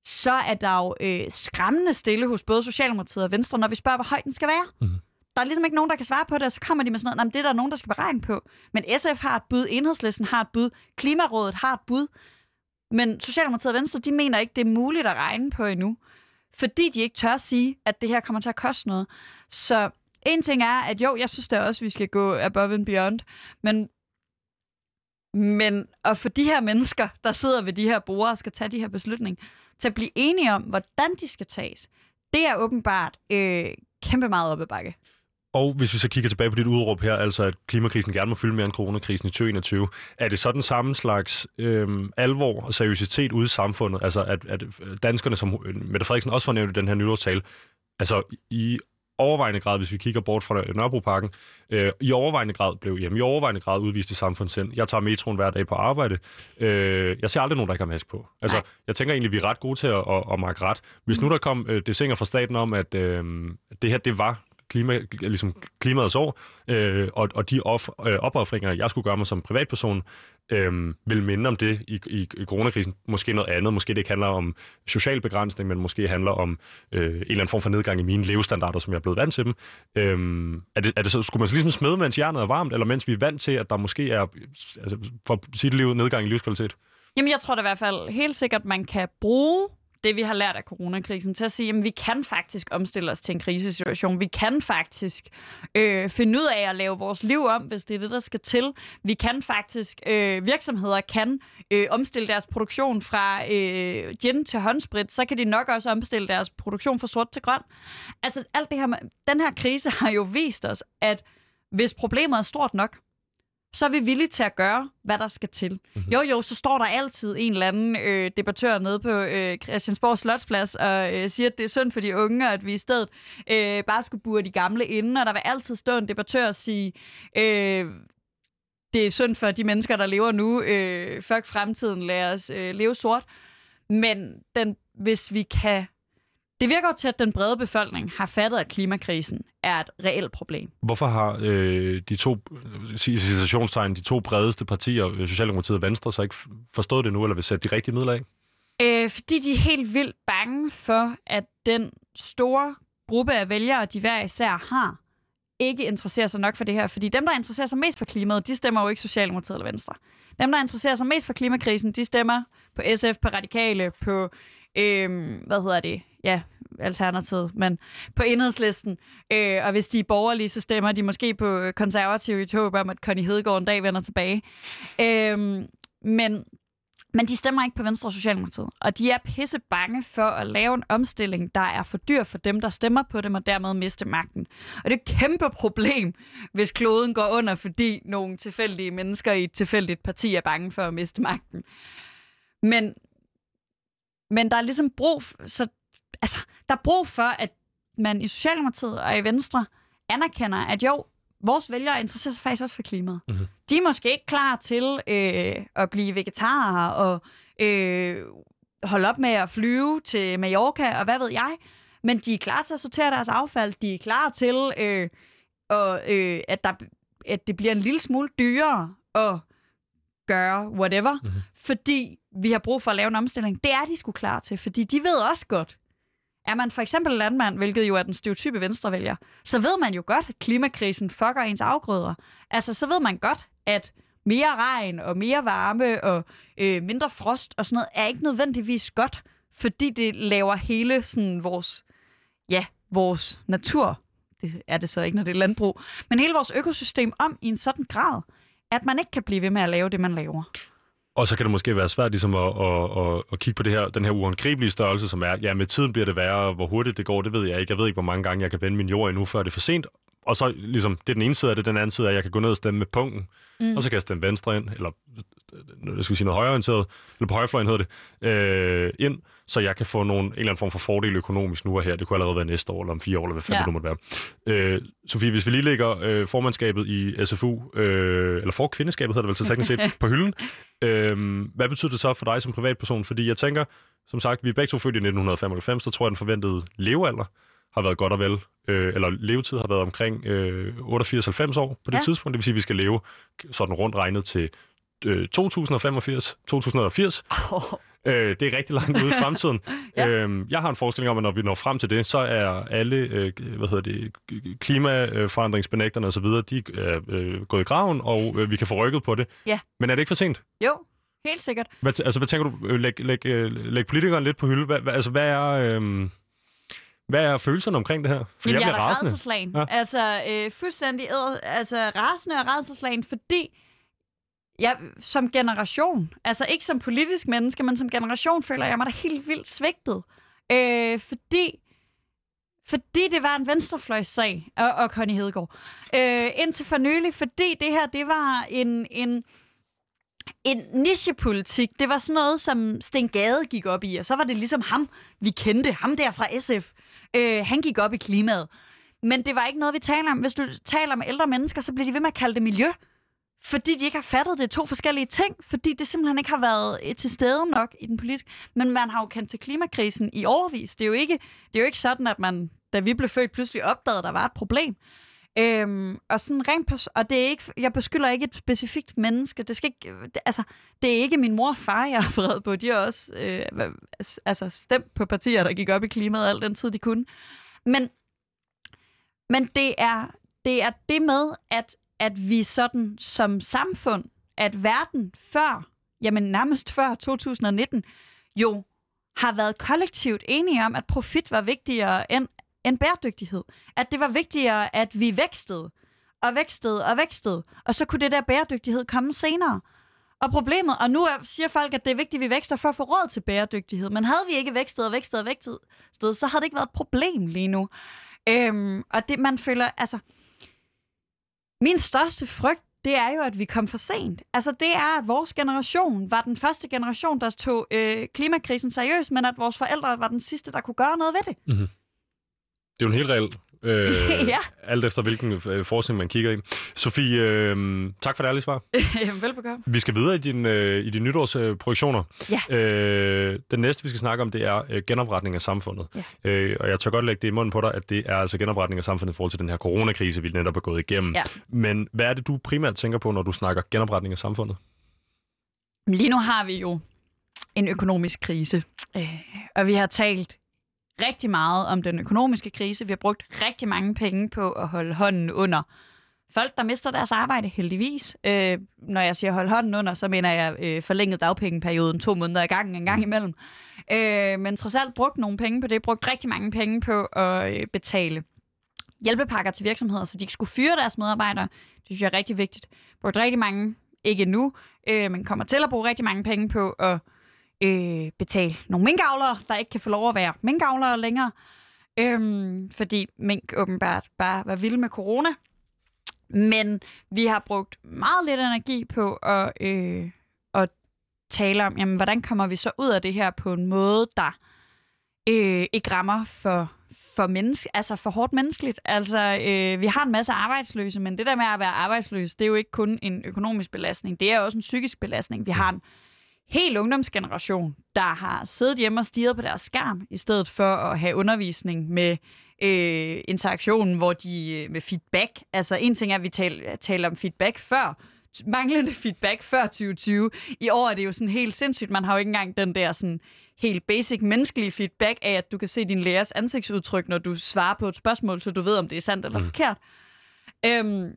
så er der jo øh, skræmmende stille hos både Socialdemokratiet og Venstre, når vi spørger, hvor høj den skal være. Mm. Der er ligesom ikke nogen, der kan svare på det, og så kommer de med sådan noget, det er der nogen, der skal beregne på. Men SF har et bud, Enhedslisten har et bud, Klimarådet har et bud, men Socialdemokratiet og Venstre, de mener ikke, det er muligt at regne på endnu, fordi de ikke tør sige, at det her kommer til at koste noget. Så en ting er, at jo, jeg synes da også, at vi skal gå above and beyond, men men at få de her mennesker, der sidder ved de her borde og skal tage de her beslutninger, til at blive enige om, hvordan de skal tages, det er åbenbart øh, kæmpe meget op ad bakke. Og hvis vi så kigger tilbage på dit udråb her, altså at klimakrisen gerne må fylde mere end coronakrisen i 2021, er det så den samme slags øhm, alvor og seriøsitet ude i samfundet? Altså at, at danskerne, som Mette Frederiksen også fornævnte i den her nytårstale, altså i overvejende grad, hvis vi kigger bort fra Nørrebroparken, øh, i overvejende grad blev hjemme, i overvejende grad udvist i samfundssind. Jeg tager metroen hver dag på arbejde. Øh, jeg ser aldrig nogen, der ikke har mask på. Altså, Nej. jeg tænker egentlig, vi er ret gode til at, at, at markere ret. Hvis mm. nu der kom øh, det singer fra staten om, at øh, det her, det var klima, ligesom klimaets år, øh, og, og de off, øh, opoffringer, jeg skulle gøre mig som privatperson, øh, vil minde om det i, i, i coronakrisen. Måske noget andet. Måske det ikke handler om social begrænsning, men måske handler om øh, en eller anden form for nedgang i mine levestandarder, som jeg er blevet vant til dem. Øh, er det, er det så, skulle man så ligesom smede, mens hjernet er varmt, eller mens vi er vant til, at der måske er, altså, for sit liv, nedgang i livskvalitet? Jamen, jeg tror da i hvert fald helt sikkert, man kan bruge det, vi har lært af coronakrisen, til at sige, at vi kan faktisk omstille os til en krisesituation. Vi kan faktisk øh, finde ud af at lave vores liv om, hvis det er det, der skal til. Vi kan faktisk, øh, virksomheder kan øh, omstille deres produktion fra øh, gin til håndsprit, så kan de nok også omstille deres produktion fra sort til grøn. Altså alt det her, den her krise har jo vist os, at hvis problemet er stort nok, så er vi villige til at gøre, hvad der skal til. Mm-hmm. Jo, jo, så står der altid en eller anden øh, debattør nede på øh, Christiansborg Slotsplads og øh, siger, at det er synd for de unge, at vi i stedet øh, bare skulle bure de gamle inde, og der vil altid stå en debattør og sige, øh, det er synd for de mennesker, der lever nu. Øh, fuck fremtiden, lad os øh, leve sort. Men den, hvis vi kan det virker jo til, at den brede befolkning har fattet, at klimakrisen er et reelt problem. Hvorfor har øh, de to, citationstegn, de to bredeste partier, Socialdemokratiet og Venstre, så ikke forstået det nu, eller vil sætte de rigtige midler af? Øh, fordi de er helt vildt bange for, at den store gruppe af vælgere, de hver især har, ikke interesserer sig nok for det her. Fordi dem, der interesserer sig mest for klimaet, de stemmer jo ikke Socialdemokratiet eller Venstre. Dem, der interesserer sig mest for klimakrisen, de stemmer på SF, på Radikale, på, øh, hvad hedder det, ja, Alternativet, men på enhedslisten. Øh, og hvis de er borgerlige, så stemmer de måske på konservative i håb om, at Connie Hedegaard en dag vender tilbage. Øh, men men de stemmer ikke på Venstre og Socialdemokratiet. Og de er pisse bange for at lave en omstilling, der er for dyr for dem, der stemmer på dem, og dermed miste magten. Og det er et kæmpe problem, hvis kloden går under, fordi nogle tilfældige mennesker i et tilfældigt parti er bange for at miste magten. Men, men der er ligesom brug, så altså, der er brug for, at man i Socialdemokratiet og i Venstre anerkender, at jo, vores vælgere interesserer sig faktisk også for klimaet. Mm-hmm. De er måske ikke klar til øh, at blive vegetarer og øh, holde op med at flyve til Mallorca og hvad ved jeg, men de er klar til at sortere deres affald. De er klar til, øh, og, øh, at, der, at det bliver en lille smule dyrere at gøre whatever, mm-hmm. fordi vi har brug for at lave en omstilling. Det er de sgu klar til, fordi de ved også godt, er man for eksempel landmand, hvilket jo er den stereotype venstrevælger, så ved man jo godt, at klimakrisen fucker ens afgrøder. Altså, så ved man godt, at mere regn og mere varme og øh, mindre frost og sådan noget er ikke nødvendigvis godt fordi det laver hele sådan vores, ja, vores natur, det er det så ikke, når det er landbrug, men hele vores økosystem om i en sådan grad, at man ikke kan blive ved med at lave det, man laver. Og så kan det måske være svært ligesom at, at, at, at kigge på det her, den her uangribelige størrelse, som er, ja, med tiden bliver det værre, hvor hurtigt det går, det ved jeg ikke. Jeg ved ikke, hvor mange gange jeg kan vende min jord endnu, før det er for sent. Og så ligesom, det er den ene side af det, den anden side af, at jeg kan gå ned og stemme med punkten, mm. og så kan jeg stemme venstre ind, eller jeg skal sige noget højreorienteret, eller på højrefløjen hedder det, øh, ind, så jeg kan få nogle, en eller anden form for fordel økonomisk nu og her. Det kunne allerede være næste år, eller om fire år, eller hvad fanden ja. det nu måtte være. Øh, Sofie, hvis vi lige lægger øh, formandskabet i SFU, øh, eller for kvindeskabet hedder det vel så teknisk set, på hylden, øh, hvad betyder det så for dig som privatperson? Fordi jeg tænker, som sagt, vi er begge to født i 1995, så tror jeg, den forventede levealder har været godt og vel, øh, eller levetid har været omkring øh, 88-90 år på det ja. tidspunkt. Det vil sige, at vi skal leve sådan rundt regnet til øh, 2085, 2080. Oh. Øh, det er rigtig langt ude i fremtiden. ja. øhm, jeg har en forestilling om, at når vi når frem til det, så er alle øh, hvad hedder det, klimaforandringsbenægterne osv., de er øh, gået i graven, og øh, vi kan få rykket på det. Ja. Men er det ikke for sent? Jo, helt sikkert. Hvad, altså, hvad tænker du? Læg, læg, læg politikeren lidt på hylde. Hvad, hvad, altså, hvad er... Øh, hvad er følelserne omkring det her? For Jamen, jeg, jeg er rasende. Ja. Altså, øh, fuldstændig altså, rasende og rædselslagen, fordi jeg som generation, altså ikke som politisk menneske, men som generation, føler jeg mig da helt vildt svigtet. Øh, fordi fordi det var en venstrefløjssag, og, og Connie Hedegaard. Øh, indtil for nylig, fordi det her, det var en, en, en nichepolitik. Det var sådan noget, som Sten Gade gik op i, og så var det ligesom ham, vi kendte, ham der fra SF. Øh, han gik op i klimaet. Men det var ikke noget, vi taler om. Hvis du taler med ældre mennesker, så bliver de ved med at kalde det miljø. Fordi de ikke har fattet, det er to forskellige ting. Fordi det simpelthen ikke har været øh, til stede nok i den politiske... Men man har jo kendt til klimakrisen i overvis. Det er jo ikke, det er jo ikke sådan, at man, da vi blev født, pludselig opdagede, at der var et problem. Øhm, og sådan rent pers- og det er ikke, jeg beskylder ikke et specifikt menneske. Det, skal ikke, det, altså, det er ikke min mor og far, jeg har vred på. De har også øh, altså, stemt på partier, der gik op i klimaet al den tid, de kunne. Men, men det, er, det er det med, at, at vi sådan som samfund, at verden før, jamen nærmest før 2019, jo har været kollektivt enige om, at profit var vigtigere end end bæredygtighed. At det var vigtigere, at vi vækstede, og vækstede, og vækstede. Og så kunne det der bæredygtighed komme senere. Og problemet, og nu siger folk, at det er vigtigt, at vi vækster for at få råd til bæredygtighed. Men havde vi ikke vækstet og vækstet og vækstet, så havde det ikke været et problem lige nu. Øhm, og det, man føler, altså... Min største frygt, det er jo, at vi kom for sent. Altså, det er, at vores generation var den første generation, der tog øh, klimakrisen seriøst, men at vores forældre var den sidste, der kunne gøre noget ved det. Mm-hmm. Det er jo en helt reel Øh, ja. Alt efter hvilken øh, forskning man kigger i. Sofie, øh, tak for det ærlige svar. Velbekomme. Vi skal videre i, din, øh, i de nytårsprojektioner. Ja. Øh, den næste, vi skal snakke om, det er øh, genopretning af samfundet. Ja. Øh, og jeg tør godt lægge det i munden på dig, at det er altså genopretning af samfundet i forhold til den her coronakrise, vi netop er gået igennem. Ja. Men hvad er det, du primært tænker på, når du snakker genopretning af samfundet? Lige nu har vi jo en økonomisk krise, øh, og vi har talt rigtig meget om den økonomiske krise. Vi har brugt rigtig mange penge på at holde hånden under folk, der mister deres arbejde, heldigvis. Øh, når jeg siger holde hånden under, så mener jeg øh, forlænget dagpengeperioden to måneder i gang, en gang imellem. Øh, men trods alt brugt nogle penge på det, brugt rigtig mange penge på at øh, betale hjælpepakker til virksomheder, så de ikke skulle fyre deres medarbejdere. Det synes jeg er rigtig vigtigt. Brugt rigtig mange, ikke nu, øh, men kommer til at bruge rigtig mange penge på at øh, betale nogle minkavlere, der ikke kan få lov at være minkavlere længere, øhm, fordi mink åbenbart bare var vilde med corona. Men vi har brugt meget lidt energi på at, øh, at tale om, jamen, hvordan kommer vi så ud af det her på en måde, der øh, ikke rammer for, for, menneske, altså for hårdt menneskeligt. Altså, øh, vi har en masse arbejdsløse, men det der med at være arbejdsløs, det er jo ikke kun en økonomisk belastning, det er også en psykisk belastning. Vi har en hel ungdomsgeneration, der har siddet hjemme og stirret på deres skærm, i stedet for at have undervisning med øh, interaktionen, hvor de øh, med feedback. Altså en ting er, at vi taler taler om feedback før, manglende feedback før 2020. I år er det jo sådan helt sindssygt. Man har jo ikke engang den der sådan helt basic menneskelige feedback af, at du kan se din lærers ansigtsudtryk, når du svarer på et spørgsmål, så du ved, om det er sandt eller mm. forkert. Øhm,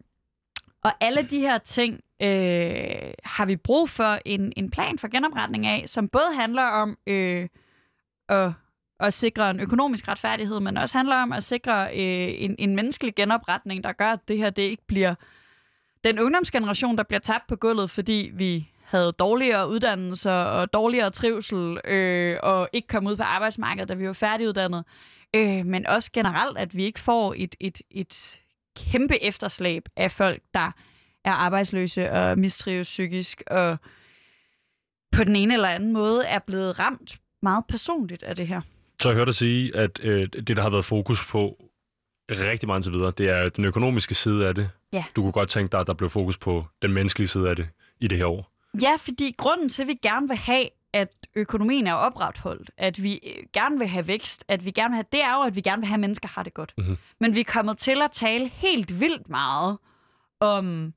og alle de her ting øh, har vi brug for en, en plan for genopretning af, som både handler om øh, at, at sikre en økonomisk retfærdighed, men også handler om at sikre øh, en, en menneskelig genopretning, der gør, at det her det ikke bliver den ungdomsgeneration, der bliver tabt på gulvet, fordi vi havde dårligere uddannelser og dårligere trivsel øh, og ikke kom ud på arbejdsmarkedet, da vi var færdiguddannet. Øh, men også generelt, at vi ikke får et, et, et kæmpe efterslæb af folk, der er arbejdsløse og mistrives psykisk og på den ene eller anden måde er blevet ramt meget personligt af det her. Så jeg hørte dig sige, at øh, det, der har været fokus på rigtig meget til videre, det er den økonomiske side af det. Ja. Du kunne godt tænke dig, at der blev fokus på den menneskelige side af det i det her år. Ja, fordi grunden til, at vi gerne vil have, at økonomien er opretholdt, at vi øh, gerne vil have vækst, at vi gerne vil have, det er jo, at vi gerne vil have, at mennesker har det godt. Mhm. Men vi er kommet til at tale helt vildt meget om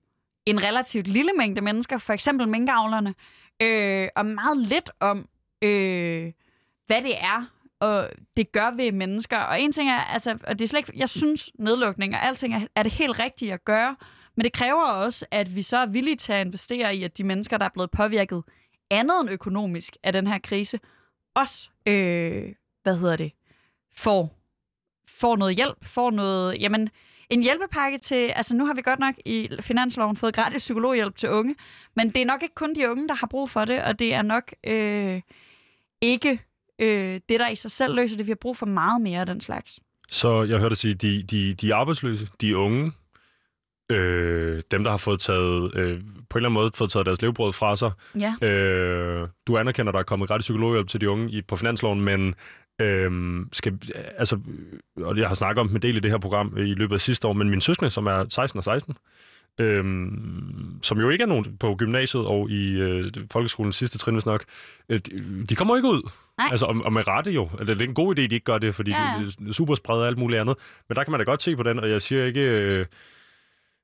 en relativt lille mængde mennesker, for eksempel minkavlerne, øh, og meget lidt om, øh, hvad det er, og det gør ved mennesker. Og en ting er, altså, og det er slet ikke, jeg synes, nedlukning og alting er, er det helt rigtige at gøre, men det kræver også, at vi så er villige til at investere i, at de mennesker, der er blevet påvirket andet end økonomisk af den her krise, også, øh, hvad hedder det, får, får noget hjælp, får noget, jamen, en hjælpepakke til, altså nu har vi godt nok i finansloven fået gratis psykologhjælp til unge, men det er nok ikke kun de unge, der har brug for det, og det er nok øh, ikke øh, det, der i sig selv løser det. Vi har brug for meget mere af den slags. Så jeg hørte dig sige, de, de, de arbejdsløse, de unge, øh, dem, der har fået taget, øh, på en eller anden måde fået taget deres levebrød fra sig. Ja. Øh, du anerkender, at der er kommet gratis psykologhjælp til de unge i, på finansloven, men øh, skal, altså, og jeg har snakket om en del i det her program i løbet af sidste år, men min søskende, som er 16 og 16, øhm, som jo ikke er nogen på gymnasiet og i øh, folkeskolens sidste trin, hvis nok, øh, de, kommer ikke ud. Nej. Altså, og, og med rette jo. Altså, det er en god idé, de ikke gør det, fordi ja. det er super spredt og alt muligt andet. Men der kan man da godt se på den, og jeg siger ikke... Øh,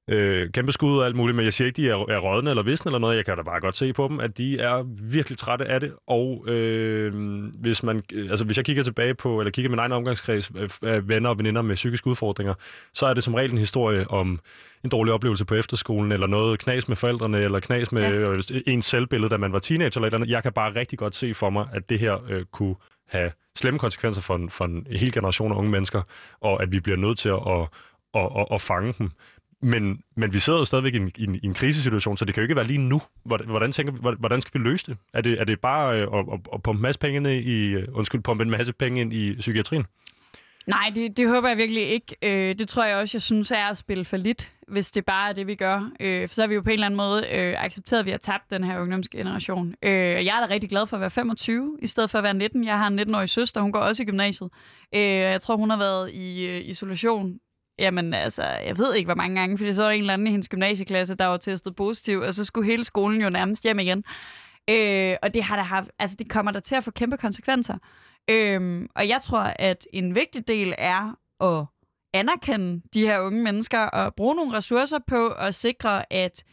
øh, kæmpe skud og alt muligt, men jeg siger ikke, de er, er rådne eller visne eller noget. Jeg kan da bare godt se på dem, at de er virkelig trætte af det. Og øh, hvis, man, øh, altså, hvis jeg kigger tilbage på, eller kigger min egen omgangskreds øh, af venner og veninder med psykiske udfordringer, så er det som regel en historie om en dårlig oplevelse på efterskolen, eller noget knas med forældrene, eller knas med Ja. ja. ens selvbillede, da man var teenager eller et eller andet. Jeg kan bare rigtig godt se for mig, at det her øh, kunne have slemme konsekvenser for en, for en hel generation af unge mennesker, og at vi bliver nødt til at, at, at, at, at fange dem. Men, men vi sidder jo stadigvæk i en, i, en, i en krisesituation, så det kan jo ikke være lige nu. Hvordan, tænker, vi- hvordan skal vi løse det? Er det, er det bare øh, at, at, at pumpe masse penge ind i, øh, undskyld, pumpe en masse penge ind i psykiatrien? Nej, det, det håber jeg virkelig ikke. Øh, det tror jeg også, jeg synes er at spille for lidt, hvis det bare er det, vi gør. Øh, for så har vi jo på en eller anden måde øh, accepteret, at vi har tabt den her ungdomsgeneration. Øh, jeg er da rigtig glad for at være 25, i stedet for at være 19. Jeg har en 19-årig søster, hun går også i gymnasiet. Øh, jeg tror, hun har været i øh, isolation Jamen altså, jeg ved ikke, hvor mange gange, fordi så var der en eller anden i hendes gymnasieklasse, der var testet positiv, og så skulle hele skolen jo nærmest hjem igen. Øh, og det har der haft, altså det kommer der til at få kæmpe konsekvenser. Øh, og jeg tror, at en vigtig del er at anerkende de her unge mennesker og bruge nogle ressourcer på at sikre, at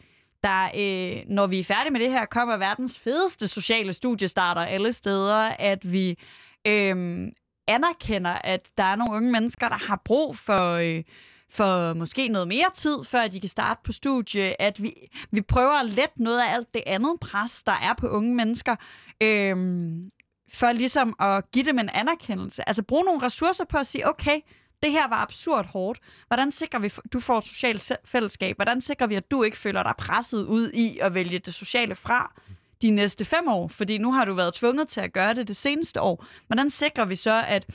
der, øh, når vi er færdige med det her, kommer verdens fedeste sociale studiestarter alle steder, at vi øh, anerkender, at der er nogle unge mennesker, der har brug for... Øh, for måske noget mere tid, før de kan starte på studie, at vi, vi prøver at lette noget af alt det andet pres, der er på unge mennesker, øhm, for ligesom at give dem en anerkendelse. Altså bruge nogle ressourcer på at sige, okay, det her var absurd hårdt. Hvordan sikrer vi, at du får et socialt fællesskab? Hvordan sikrer vi, at du ikke føler dig presset ud i at vælge det sociale fra de næste fem år? Fordi nu har du været tvunget til at gøre det det seneste år. Hvordan sikrer vi så, at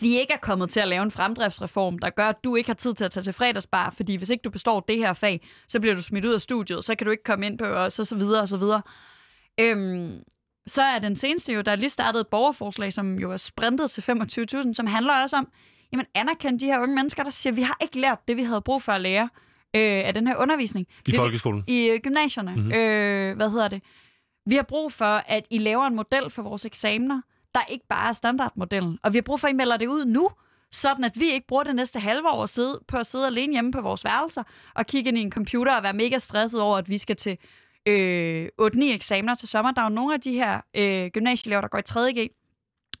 vi ikke er kommet til at lave en fremdriftsreform, der gør, at du ikke har tid til at tage til fredagsbar, fordi hvis ikke du består det her fag, så bliver du smidt ud af studiet, så kan du ikke komme ind på os, og så videre, og så videre. Øhm, så er den seneste jo, der er lige startet et borgerforslag, som jo er sprintet til 25.000, som handler også om, jamen anerkend de her unge mennesker, der siger, vi har ikke lært det, vi havde brug for at lære øh, af den her undervisning. I folkeskolen? I øh, gymnasierne. Mhm. Mm-hmm. Øh, hvad hedder det? Vi har brug for, at I laver en model for vores eksamener, der ikke bare er standardmodellen. Og vi har brug for, at I melder det ud nu, sådan at vi ikke bruger det næste halve år at sidde, på at sidde alene hjemme på vores værelser og kigge ind i en computer og være mega stresset over, at vi skal til øh, 8-9 eksamener til sommer. Der er jo nogle af de her øh, gymnasieelever, der går i 3.G,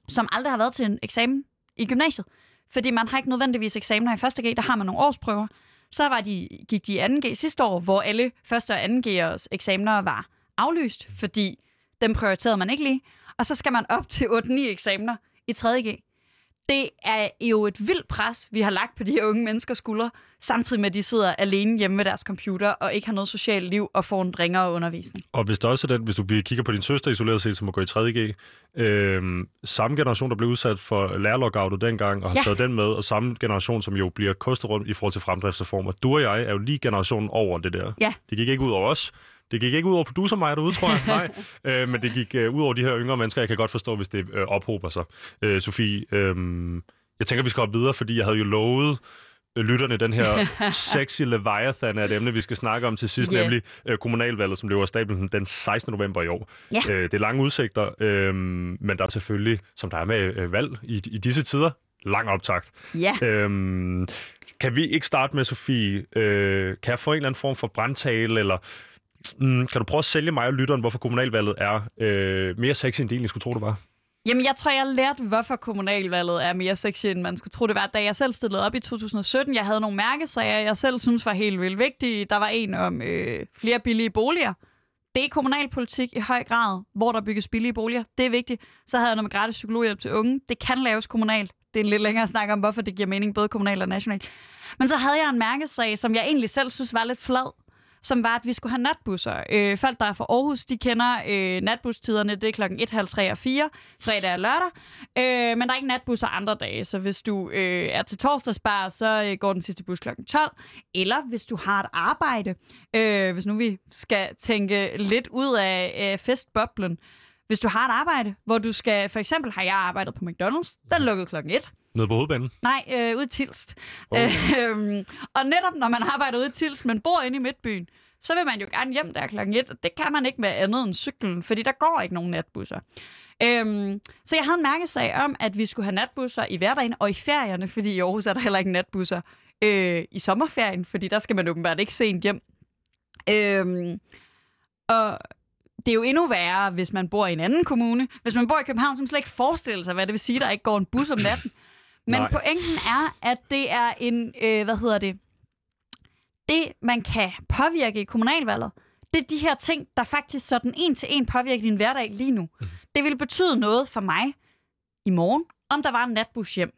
som aldrig har været til en eksamen i gymnasiet. Fordi man har ikke nødvendigvis eksamener i 1. G, der har man nogle årsprøver. Så var de, gik de i 2G sidste år, hvor alle 1. og 2.G'ers eksamener var aflyst, fordi dem prioriterede man ikke lige. Og så skal man op til 8-9 eksamener i 3.G. Det er jo et vildt pres, vi har lagt på de her unge menneskers skuldre, samtidig med, at de sidder alene hjemme ved deres computer og ikke har noget socialt liv og får en ringere undervisning. Og hvis der også er den, hvis du kigger på din søster isoleret set, som må gå i 3.G, øh, samme generation, der blev udsat for lærerlockoutet dengang, og har ja. taget den med, og samme generation, som jo bliver kostet rundt i forhold til fremdriftsreformer. Du og jeg er jo lige generationen over det der. Ja. Det gik ikke ud over os. Det gik ikke ud over producer mig derude, tror jeg. Nej. øh, men det gik øh, ud over de her yngre mennesker. Jeg kan godt forstå, hvis det øh, ophober sig. Øh, Sofie, øh, jeg tænker, vi skal op videre, fordi jeg havde jo lovet øh, lytterne den her sexy leviathan af et emne, vi skal snakke om til sidst, yeah. nemlig øh, kommunalvalget, som løber af stablen den 16. november i år. Ja. Øh, det er lange udsigter, øh, men der er selvfølgelig, som der er med øh, valg i, i disse tider, lang optakt. Ja. Øhm, kan vi ikke starte med, Sofie, øh, kan jeg få en eller anden form for brandtale, eller mm, kan du prøve at sælge mig og lytteren, hvorfor kommunalvalget er øh, mere sexy, end det egentlig skulle tro, det var? Jamen, jeg tror, jeg lærte, hvorfor kommunalvalget er mere sexy, end man skulle tro, det var. Da jeg selv stillede op i 2017, jeg havde nogle mærkesager, jeg selv synes var helt vildt vigtige. Der var en om øh, flere billige boliger. Det er kommunalpolitik i høj grad, hvor der bygges billige boliger. Det er vigtigt. Så havde jeg noget med gratis psykologhjælp til unge. Det kan laves kommunalt. Det er en lidt længere snak om, hvorfor det giver mening både kommunalt og nationalt. Men så havde jeg en mærkesag, som jeg egentlig selv synes var lidt flad som var, at vi skulle have natbusser. Øh, folk, der er fra Aarhus, de kender øh, natbustiderne. Det er klokken 1, halv 3 og 4, fredag og lørdag. Øh, men der er ikke natbusser andre dage, så hvis du øh, er til torsdagsbar, så øh, går den sidste bus klokken 12. Eller hvis du har et arbejde, øh, hvis nu vi skal tænke lidt ud af øh, festboblen, hvis du har et arbejde, hvor du skal, for eksempel har jeg arbejdet på McDonald's, den lukkede klokken 1. Nede på hovedbanen? Nej, øh, ude i Tilst. Oh. Øhm, og netop når man arbejder ude i Tilst, men bor inde i Midtbyen, så vil man jo gerne hjem der klokken 1, og det kan man ikke med andet end cyklen, fordi der går ikke nogen natbusser. Øhm, så jeg havde en mærkesag om, at vi skulle have natbusser i hverdagen og i ferierne, fordi i Aarhus er der heller ikke natbusser øh, i sommerferien, fordi der skal man åbenbart ikke sent hjem. Øhm, og det er jo endnu værre, hvis man bor i en anden kommune. Hvis man bor i København, så man slet ikke forestille sig, hvad det vil sige, der ikke går en bus om natten. Men Nej. pointen er, at det er en, øh, hvad hedder det, det man kan påvirke i kommunalvalget, det er de her ting, der faktisk sådan en til en påvirker din hverdag lige nu. Mhm. Det vil betyde noget for mig i morgen, om der var en natbus hjem.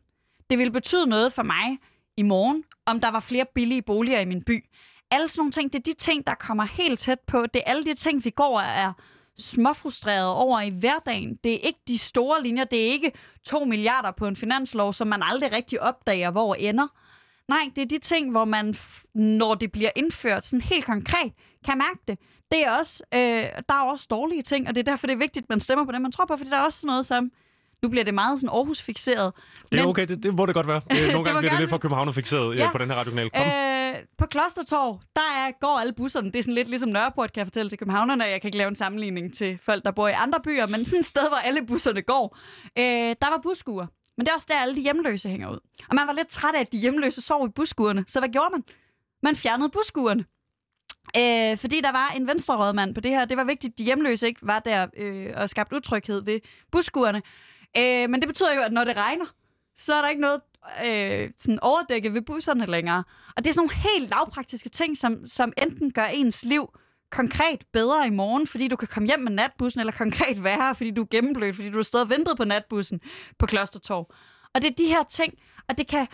Det vil betyde noget for mig i morgen, om der var flere billige boliger i min by. Alle sådan nogle ting, det er de ting, der kommer helt tæt på. Det er alle de ting, vi går og er småfrustreret over i hverdagen. Det er ikke de store linjer. Det er ikke 2 milliarder på en finanslov, som man aldrig rigtig opdager, hvor ender. Nej, det er de ting, hvor man, når det bliver indført sådan helt konkret, kan mærke det. Det er også, øh, der er også dårlige ting, og det er derfor, det er vigtigt, at man stemmer på det, man tror på, fordi der er også noget som, nu bliver det meget sådan Aarhus-fixeret. Det er men- okay, det, det må det godt være. Det, nogle Det gange bliver det gerne- lidt for København fixeret ja. Ja. på den her radiokanal. Kom. Øh, på Klostertorv, der er, går alle busserne. Det er sådan lidt ligesom Nørreport, kan jeg fortælle til københavnerne. Jeg kan ikke lave en sammenligning til folk, der bor i andre byer, men sådan et sted, hvor alle busserne går. Øh, der var busskuer. Men det er også der, alle de hjemløse hænger ud. Og man var lidt træt af, at de hjemløse sov i busskuerne. Så hvad gjorde man? Man fjernede busskuerne. Øh, fordi der var en venstrerådmand på det her. Det var vigtigt, at de hjemløse ikke var der øh, og skabte utryghed ved busskuerne. Øh, men det betyder jo, at når det regner, så er der ikke noget øh, sådan overdække ved busserne længere. Og det er sådan nogle helt lavpraktiske ting, som, som enten gør ens liv konkret bedre i morgen, fordi du kan komme hjem med natbussen, eller konkret værre, fordi du er gennemblødt, fordi du har stået og ventet på natbussen på Klostertorv. Og det er de her ting, og det kan...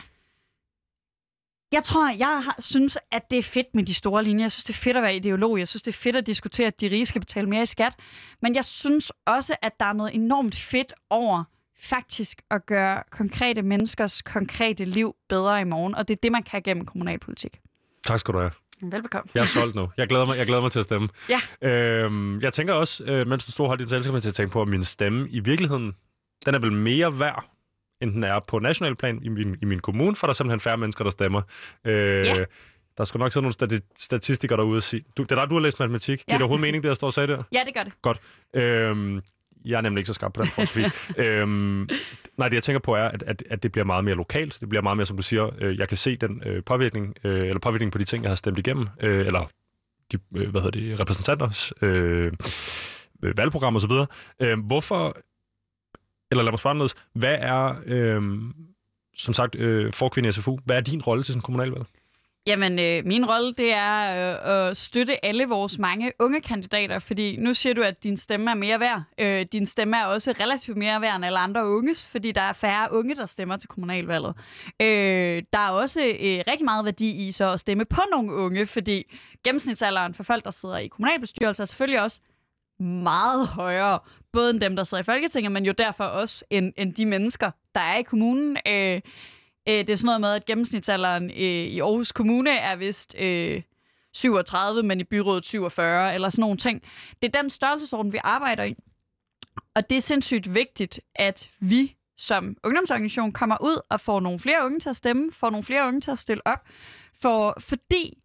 Jeg tror, jeg har, synes, at det er fedt med de store linjer. Jeg synes, det er fedt at være ideolog. Jeg synes, det er fedt at diskutere, at de rige skal betale mere i skat. Men jeg synes også, at der er noget enormt fedt over faktisk at gøre konkrete menneskers konkrete liv bedre i morgen. Og det er det, man kan gennem kommunalpolitik. Tak skal du have. Velbekomme. Jeg er solgt nu. Jeg glæder mig, jeg glæder mig til at stemme. Ja. Øhm, jeg tænker også, øh, mens du stod og holdt din tale, så jeg til at tænke på, at min stemme i virkeligheden, den er vel mere værd, end den er på national plan i min, i min kommune, for der er simpelthen færre mennesker, der stemmer. Øh, Ja. Der skal nok sidde nogle stati- statistikere derude og sige... Du, det er dig, du har læst matematik. Giver Ja. det overhovedet mening, det jeg står og sagde der? Ja, det gør det. Godt. Øhm, jeg er nemlig ikke så skarp på den front, Sofie. øhm, nej, det jeg tænker på er, at, at, at det bliver meget mere lokalt. Det bliver meget mere, som du siger, øh, jeg kan se den øh, påvirkning, øh, eller påvirkning på de ting, jeg har stemt igennem, øh, eller de, øh, hvad hedder det, repræsentanters øh, øh, valgprogram og så videre. Øh, hvorfor, eller lad mig spørge anderledes, hvad er, øh, som sagt, øh, forkvinde i SFU, hvad er din rolle til sådan en kommunalvalg? Jamen, øh, min rolle, det er øh, at støtte alle vores mange unge kandidater, fordi nu siger du, at din stemme er mere værd. Øh, din stemme er også relativt mere værd end alle andre unges, fordi der er færre unge, der stemmer til kommunalvalget. Øh, der er også øh, rigtig meget værdi i så at stemme på nogle unge, fordi gennemsnitsalderen for folk, der sidder i kommunalbestyrelser, er selvfølgelig også meget højere, både end dem, der sidder i Folketinget, men jo derfor også end, end de mennesker, der er i kommunen. Øh, Øh, det er sådan noget med, at gennemsnitsalderen øh, i Aarhus Kommune er vist øh, 37, men i byrådet 47, eller sådan nogle ting. Det er den størrelsesorden, vi arbejder i. Og det er sindssygt vigtigt, at vi som ungdomsorganisation kommer ud og får nogle flere unge til at stemme, får nogle flere unge til at stille op, for, fordi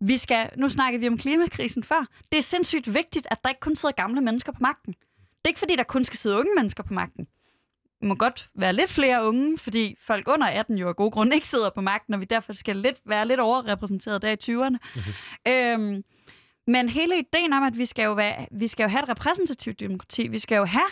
vi skal, nu snakkede vi om klimakrisen før, det er sindssygt vigtigt, at der ikke kun sidder gamle mennesker på magten. Det er ikke fordi, der kun skal sidde unge mennesker på magten må godt være lidt flere unge, fordi folk under 18 jo af gode grunde ikke sidder på magten, og vi derfor skal lidt, være lidt overrepræsenteret der i 20'erne. Mm-hmm. Øhm, men hele ideen om, at vi skal, jo være, vi skal jo have et repræsentativt demokrati, vi skal jo have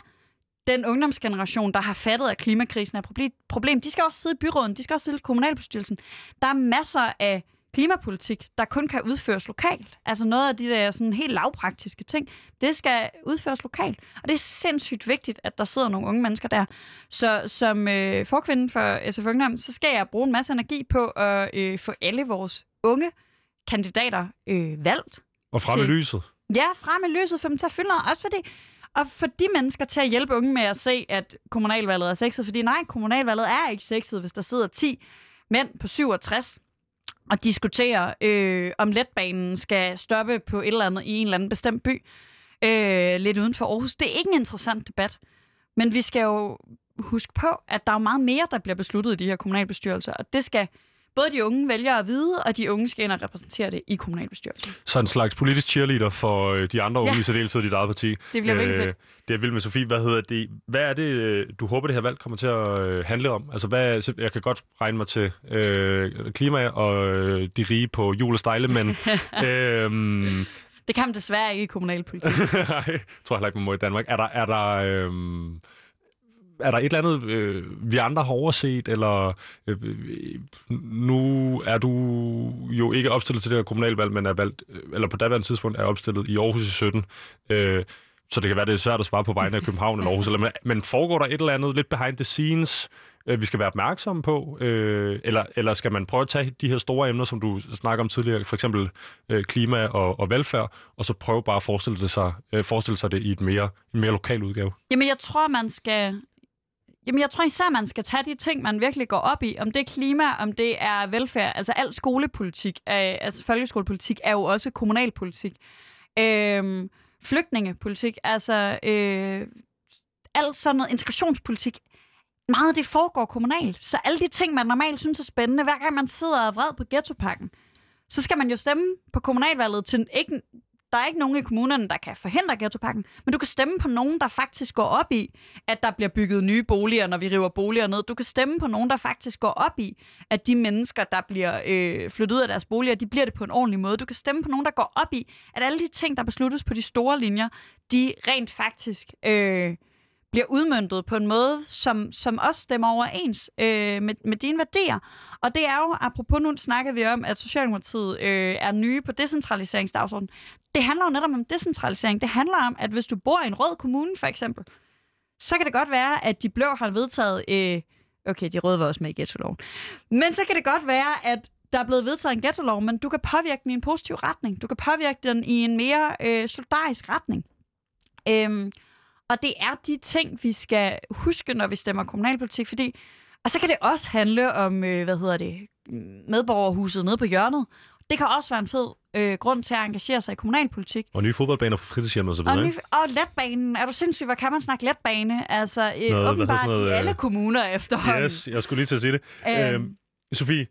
den ungdomsgeneration, der har fattet, at klimakrisen er et problem, de skal også sidde i byråden, de skal også sidde i kommunalbestyrelsen. Der er masser af klimapolitik, der kun kan udføres lokalt. Altså noget af de der sådan helt lavpraktiske ting, det skal udføres lokalt. Og det er sindssygt vigtigt, at der sidder nogle unge mennesker der. Så som øh, forkvinde for SF Ungdom, så skal jeg bruge en masse energi på at øh, få alle vores unge kandidater øh, valgt. Og frem i lyset. Ja, frem i lyset, for dem til at fylde. Også fordi, og for de mennesker til at hjælpe unge med at se, at kommunalvalget er sexet. Fordi nej, kommunalvalget er ikke sexet, hvis der sidder 10 mænd på 67 og diskutere, øh, om letbanen skal stoppe på et eller andet i en eller anden bestemt by, øh, lidt uden for Aarhus. Det er ikke en interessant debat. Men vi skal jo huske på, at der er meget mere, der bliver besluttet i de her kommunalbestyrelser, og det skal både de unge vælger at vide, og de unge skal ind og repræsentere det i kommunalbestyrelsen. Så en slags politisk cheerleader for øh, de andre unge, ja. i særdeleshed dit eget parti. Det bliver øh, fedt. Det er vildt med Sofie. Hvad hedder det? Hvad er det, øh, du håber, det her valg kommer til at øh, handle om? Altså, hvad, jeg kan godt regne mig til øh, klima og øh, de rige på jul og stejle, men... øh, det kan man desværre ikke i kommunalpolitik. Nej, tror heller ikke, man må i Danmark. Er der... Er der øh, er der et eller andet, øh, vi andre har overset, eller øh, nu er du jo ikke opstillet til det her kommunalvalg, men er valgt, øh, eller på daværende tidspunkt er opstillet i Aarhus i 17. Øh, så det kan være, det er svært at svare på vegne af København eller Aarhus, eller, men, men foregår der et eller andet lidt behind the scenes, øh, vi skal være opmærksomme på, øh, eller, eller skal man prøve at tage de her store emner, som du snakker om tidligere, for eksempel øh, klima og, og velfærd, og så prøve bare at forestille, det sig, øh, forestille sig det i et mere, en mere lokal udgave? Jamen, jeg tror, man skal Jamen, jeg tror især, man skal tage de ting, man virkelig går op i. Om det er klima, om det er velfærd. Altså, al skolepolitik, øh, altså folkeskolepolitik, er jo også kommunalpolitik. Øh, flygtningepolitik, altså øh, alt sådan noget integrationspolitik. Meget af det foregår kommunalt. Så alle de ting, man normalt synes er spændende, hver gang man sidder og er vred på ghettopakken, så skal man jo stemme på kommunalvalget til ikke der er ikke nogen i kommunerne, der kan forhindre ghettopakken, men du kan stemme på nogen, der faktisk går op i, at der bliver bygget nye boliger, når vi river boliger ned. Du kan stemme på nogen, der faktisk går op i, at de mennesker, der bliver øh, flyttet ud af deres boliger, de bliver det på en ordentlig måde. Du kan stemme på nogen, der går op i, at alle de ting, der besluttes på de store linjer, de rent faktisk øh, bliver udmyndtet på en måde, som, som også stemmer overens øh, med, med dine værdier. Og det er jo, apropos nu snakker vi om, at Socialdemokratiet øh, er nye på decentraliseringsdagsordenen. Det handler jo netop om decentralisering. Det handler om, at hvis du bor i en rød kommune, for eksempel, så kan det godt være, at de blå har vedtaget... Øh, okay, de røde var også med i ghetto-loven. Men så kan det godt være, at der er blevet vedtaget en ghetto-lov, men du kan påvirke den i en positiv retning. Du kan påvirke den i en mere øh, solidarisk retning. Øhm, og det er de ting, vi skal huske, når vi stemmer kommunalpolitik, fordi... Og så kan det også handle om, øh, hvad hedder det, medborgerhuset nede på hjørnet. Det kan også være en fed øh, grund til at engagere sig i kommunalpolitik. Og nye fodboldbaner på fritidshjem og så videre, og, ny, og letbanen. Er du sindssyg, hvad kan man snakke letbane? Altså, øh, noget, åbenbart noget, i alle øh, kommuner efterhånden. Yes, jeg skulle lige til at sige det. Øhm, øhm, Sofie,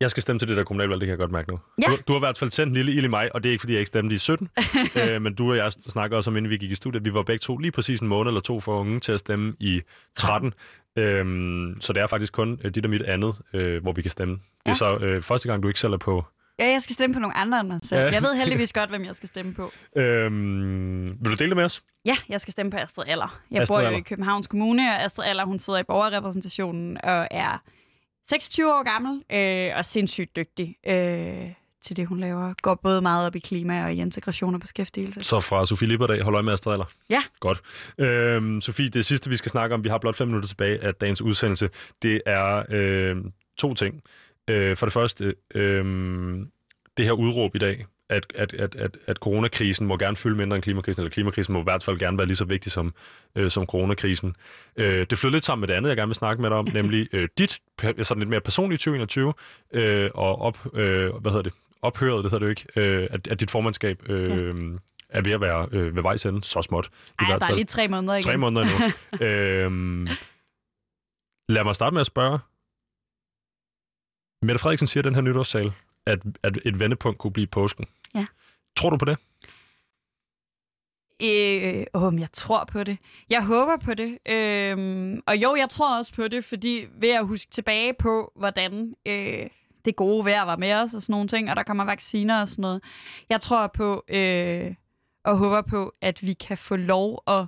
jeg skal stemme til det der kommunalvalg, det kan jeg godt mærke nu. Ja. Du, du har i hvert fald tændt en lille ild i mig, og det er ikke, fordi jeg ikke stemte i 17. øh, men du og jeg snakker også om, inden vi gik i studiet, vi var begge to lige præcis en måned eller to for unge til at stemme i 13. Øhm, så det er faktisk kun øh, dit og mit andet, øh, hvor vi kan stemme. Ja. Det er så øh, første gang, du ikke selv er på Ja, jeg skal stemme på nogle andre end mig selv. Ja. Jeg ved heldigvis godt, hvem jeg skal stemme på. Øhm, vil du dele det med os? Ja, jeg skal stemme på Astrid Aller. Jeg Astrid bor jo i Københavns Kommune, og Astrid Aller, hun sidder i borgerrepræsentationen og er 26 år gammel øh, og sindssygt dygtig øh, til det, hun laver. Går både meget op i klima og i integration og beskæftigelse. Så fra Sofie Lipperdag, hold øje med Astrid Aller. Ja. Godt. Øhm, Sofie, det sidste, vi skal snakke om, vi har blot fem minutter tilbage af dagens udsendelse, det er øh, to ting. Øh, for det første, øh, det her udråb i dag, at, at, at, at, at coronakrisen må gerne fylde mindre end klimakrisen, eller klimakrisen må i hvert fald gerne være lige så vigtig som, øh, som coronakrisen. Øh, det flytter lidt sammen med det andet, jeg gerne vil snakke med dig om, nemlig øh, dit sådan lidt mere personlige 2021, øh, og op, øh, hvad hedder det, ophøret, det hedder det jo ikke, øh, at, at dit formandskab øh, ja. er ved at være øh, ved vejs ende, så småt. Ej, der er lige tre måneder igen. Tre måneder endnu. øh, lad mig starte med at spørge. Mette Frederiksen siger den her nytårssal, at, at et vendepunkt kunne blive påsken. Ja. Tror du på det? Øh, åh, jeg tror på det. Jeg håber på det. Øh, og jo, jeg tror også på det, fordi ved at huske tilbage på, hvordan øh, det gode vejr var med os og sådan nogle ting, og der kommer vacciner og sådan noget. Jeg tror på øh, og håber på, at vi kan få lov at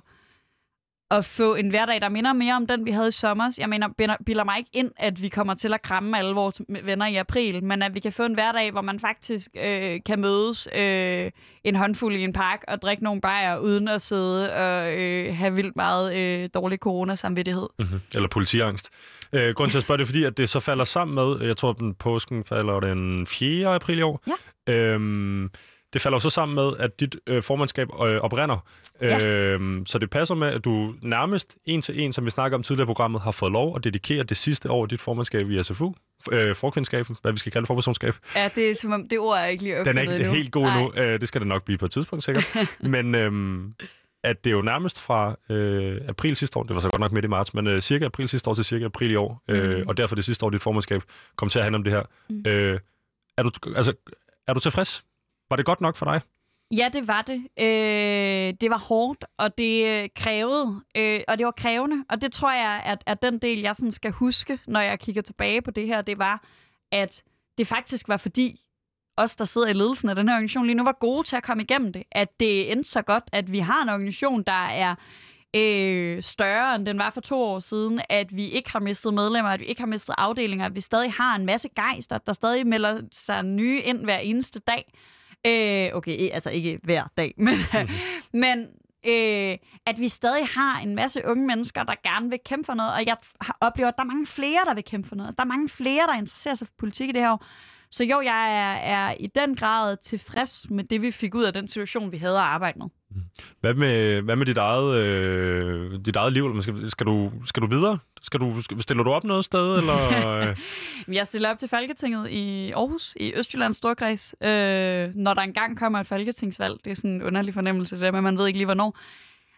at få en hverdag, der minder mere om den, vi havde i sommer. Jeg mener, bilder mig ikke ind, at vi kommer til at kramme alle vores venner i april, men at vi kan få en hverdag, hvor man faktisk øh, kan mødes øh, en håndfuld i en park og drikke nogle bajer, uden at sidde og øh, have vildt meget øh, dårlig coronasamvittighed. Mm-hmm. Eller politiangst. Øh, grunden til at spørge det er, fordi at det så falder sammen med, jeg tror, den påsken falder den 4. april i år. Ja. Øhm, det falder så sammen med, at dit øh, formandskab øh, oprinder. Ja. Øhm, så det passer med, at du nærmest en til en, som vi snakker om tidligere i programmet, har fået lov at dedikere det sidste år af dit formandskab i SFU, øh, forkvindskaben, hvad vi skal kalde forpersonskab. Ja, det er som om, det ord er ikke lige Den er ikke endnu. helt god nu. Øh, det skal det nok blive på et tidspunkt, sikkert. men øhm, at det er jo nærmest fra øh, april sidste år, det var så godt nok midt i marts, men øh, cirka april sidste år til cirka april i år, øh, mm. og derfor det sidste år, dit formandskab kom til at handle om det her. Mm. Øh, er, du, altså, er du tilfreds? Var det godt nok for dig? Ja, det var det. Øh, det var hårdt, og det krævede, øh, og det var krævende. Og det tror jeg, at, at den del, jeg sådan skal huske, når jeg kigger tilbage på det her, det var, at det faktisk var fordi, os, der sidder i ledelsen af den her organisation lige nu, var gode til at komme igennem det. At det endte så godt, at vi har en organisation, der er øh, større, end den var for to år siden, at vi ikke har mistet medlemmer, at vi ikke har mistet afdelinger, at vi stadig har en masse gejster, der stadig melder sig nye ind hver eneste dag. Øh, okay, altså ikke hver dag, men, mm-hmm. men øh, at vi stadig har en masse unge mennesker, der gerne vil kæmpe for noget, og jeg oplever, at der er mange flere, der vil kæmpe for noget. Altså, der er mange flere, der interesserer sig for politik i det her år. Så jo, jeg er, er i den grad tilfreds med det, vi fik ud af den situation, vi havde at arbejde med. Hvad med, hvad med dit, eget, øh, dit eget liv? Skal, skal, du, skal du videre? Skal du, stiller du op noget sted? Eller? jeg stiller op til Folketinget i Aarhus, i Østjyllands Storkreds. Øh, når der engang kommer et folketingsvalg, det er sådan en underlig fornemmelse, det der med, man ved ikke lige hvornår,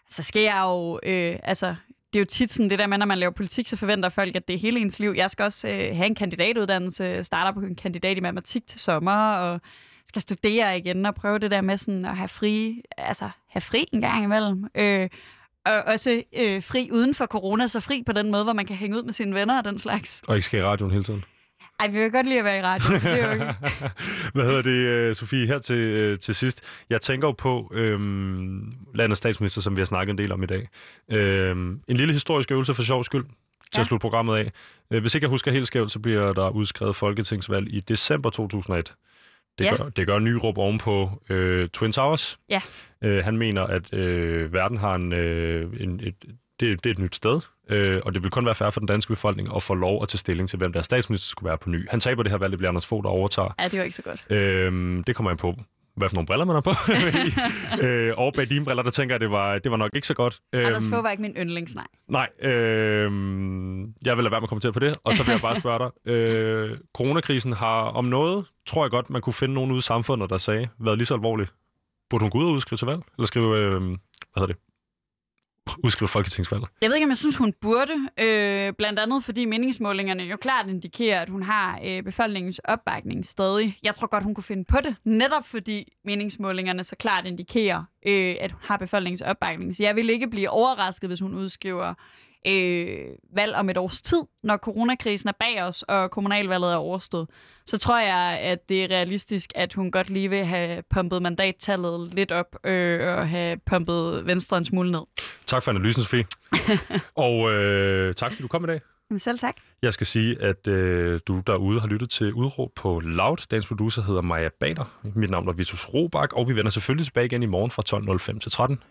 så skal jeg jo... Øh, altså, det er jo tit sådan det der med, når man laver politik, så forventer folk, at det er hele ens liv. Jeg skal også øh, have en kandidatuddannelse, starter på en kandidat i matematik til sommer, og skal studere igen og prøve det der med sådan at have fri, altså have fri en gang imellem. Øh, og også øh, fri uden for corona, så fri på den måde, hvor man kan hænge ud med sine venner og den slags. Og ikke skal i radioen hele tiden. Ej, vi vil godt lide at være i radioen, det er jo ikke. Hvad hedder det, øh, Sofie, her til, øh, til sidst. Jeg tænker jo på øhm, landets statsminister, som vi har snakket en del om i dag. Øhm, en lille historisk øvelse for sjov skyld til ja. at slutte programmet af. Øh, hvis ikke jeg husker helt skævt, så bliver der udskrevet folketingsvalg i december 2001. Det, ja. gør, det gør Nyrup ovenpå øh, Twin Towers. Ja. Øh, han mener, at øh, verden har en, øh, en et, det, det er et nyt sted, øh, og det vil kun være færre for den danske befolkning at få lov at tage stilling til, hvem der statsminister skulle være på ny. Han taber det her valg, det bliver Anders Fogh, der overtager. Ja, det var ikke så godt. Øh, det kommer jeg på hvad for nogle briller man har på. øh, og bag dine briller, der tænker jeg, det var, det var nok ikke så godt. Anders Fogh var ikke min yndlings, nej. Nej, øh, jeg vil lade være med at kommentere på det, og så vil jeg bare spørge dig. Øh, coronakrisen har om noget, tror jeg godt, man kunne finde nogen ude i samfundet, der sagde, været lige så alvorligt. Burde hun gå ud og udskrive til valg? Eller skrive, øh, hvad hedder det? Udskrive folketingsvalg? Jeg ved ikke, om jeg synes, hun burde. Øh, blandt andet, fordi meningsmålingerne jo klart indikerer, at hun har øh, befolkningens opbakning stadig. Jeg tror godt, hun kunne finde på det, netop fordi meningsmålingerne så klart indikerer, øh, at hun har befolkningens opbakning. Så jeg vil ikke blive overrasket, hvis hun udskriver øh, valg om et års tid, når coronakrisen er bag os, og kommunalvalget er overstået, så tror jeg, at det er realistisk, at hun godt lige vil have pumpet mandattallet lidt op, øh, og have pumpet Venstre en smule ned. Tak for analysen, Sofie. og øh, tak, fordi du kom i dag. Jamen, selv tak. Jeg skal sige, at øh, du derude har lyttet til Udråb på Loud. Dagens producer hedder Maja Bader. Mit navn er Vitus Robak, og vi vender selvfølgelig tilbage igen i morgen fra 12.05 til 13.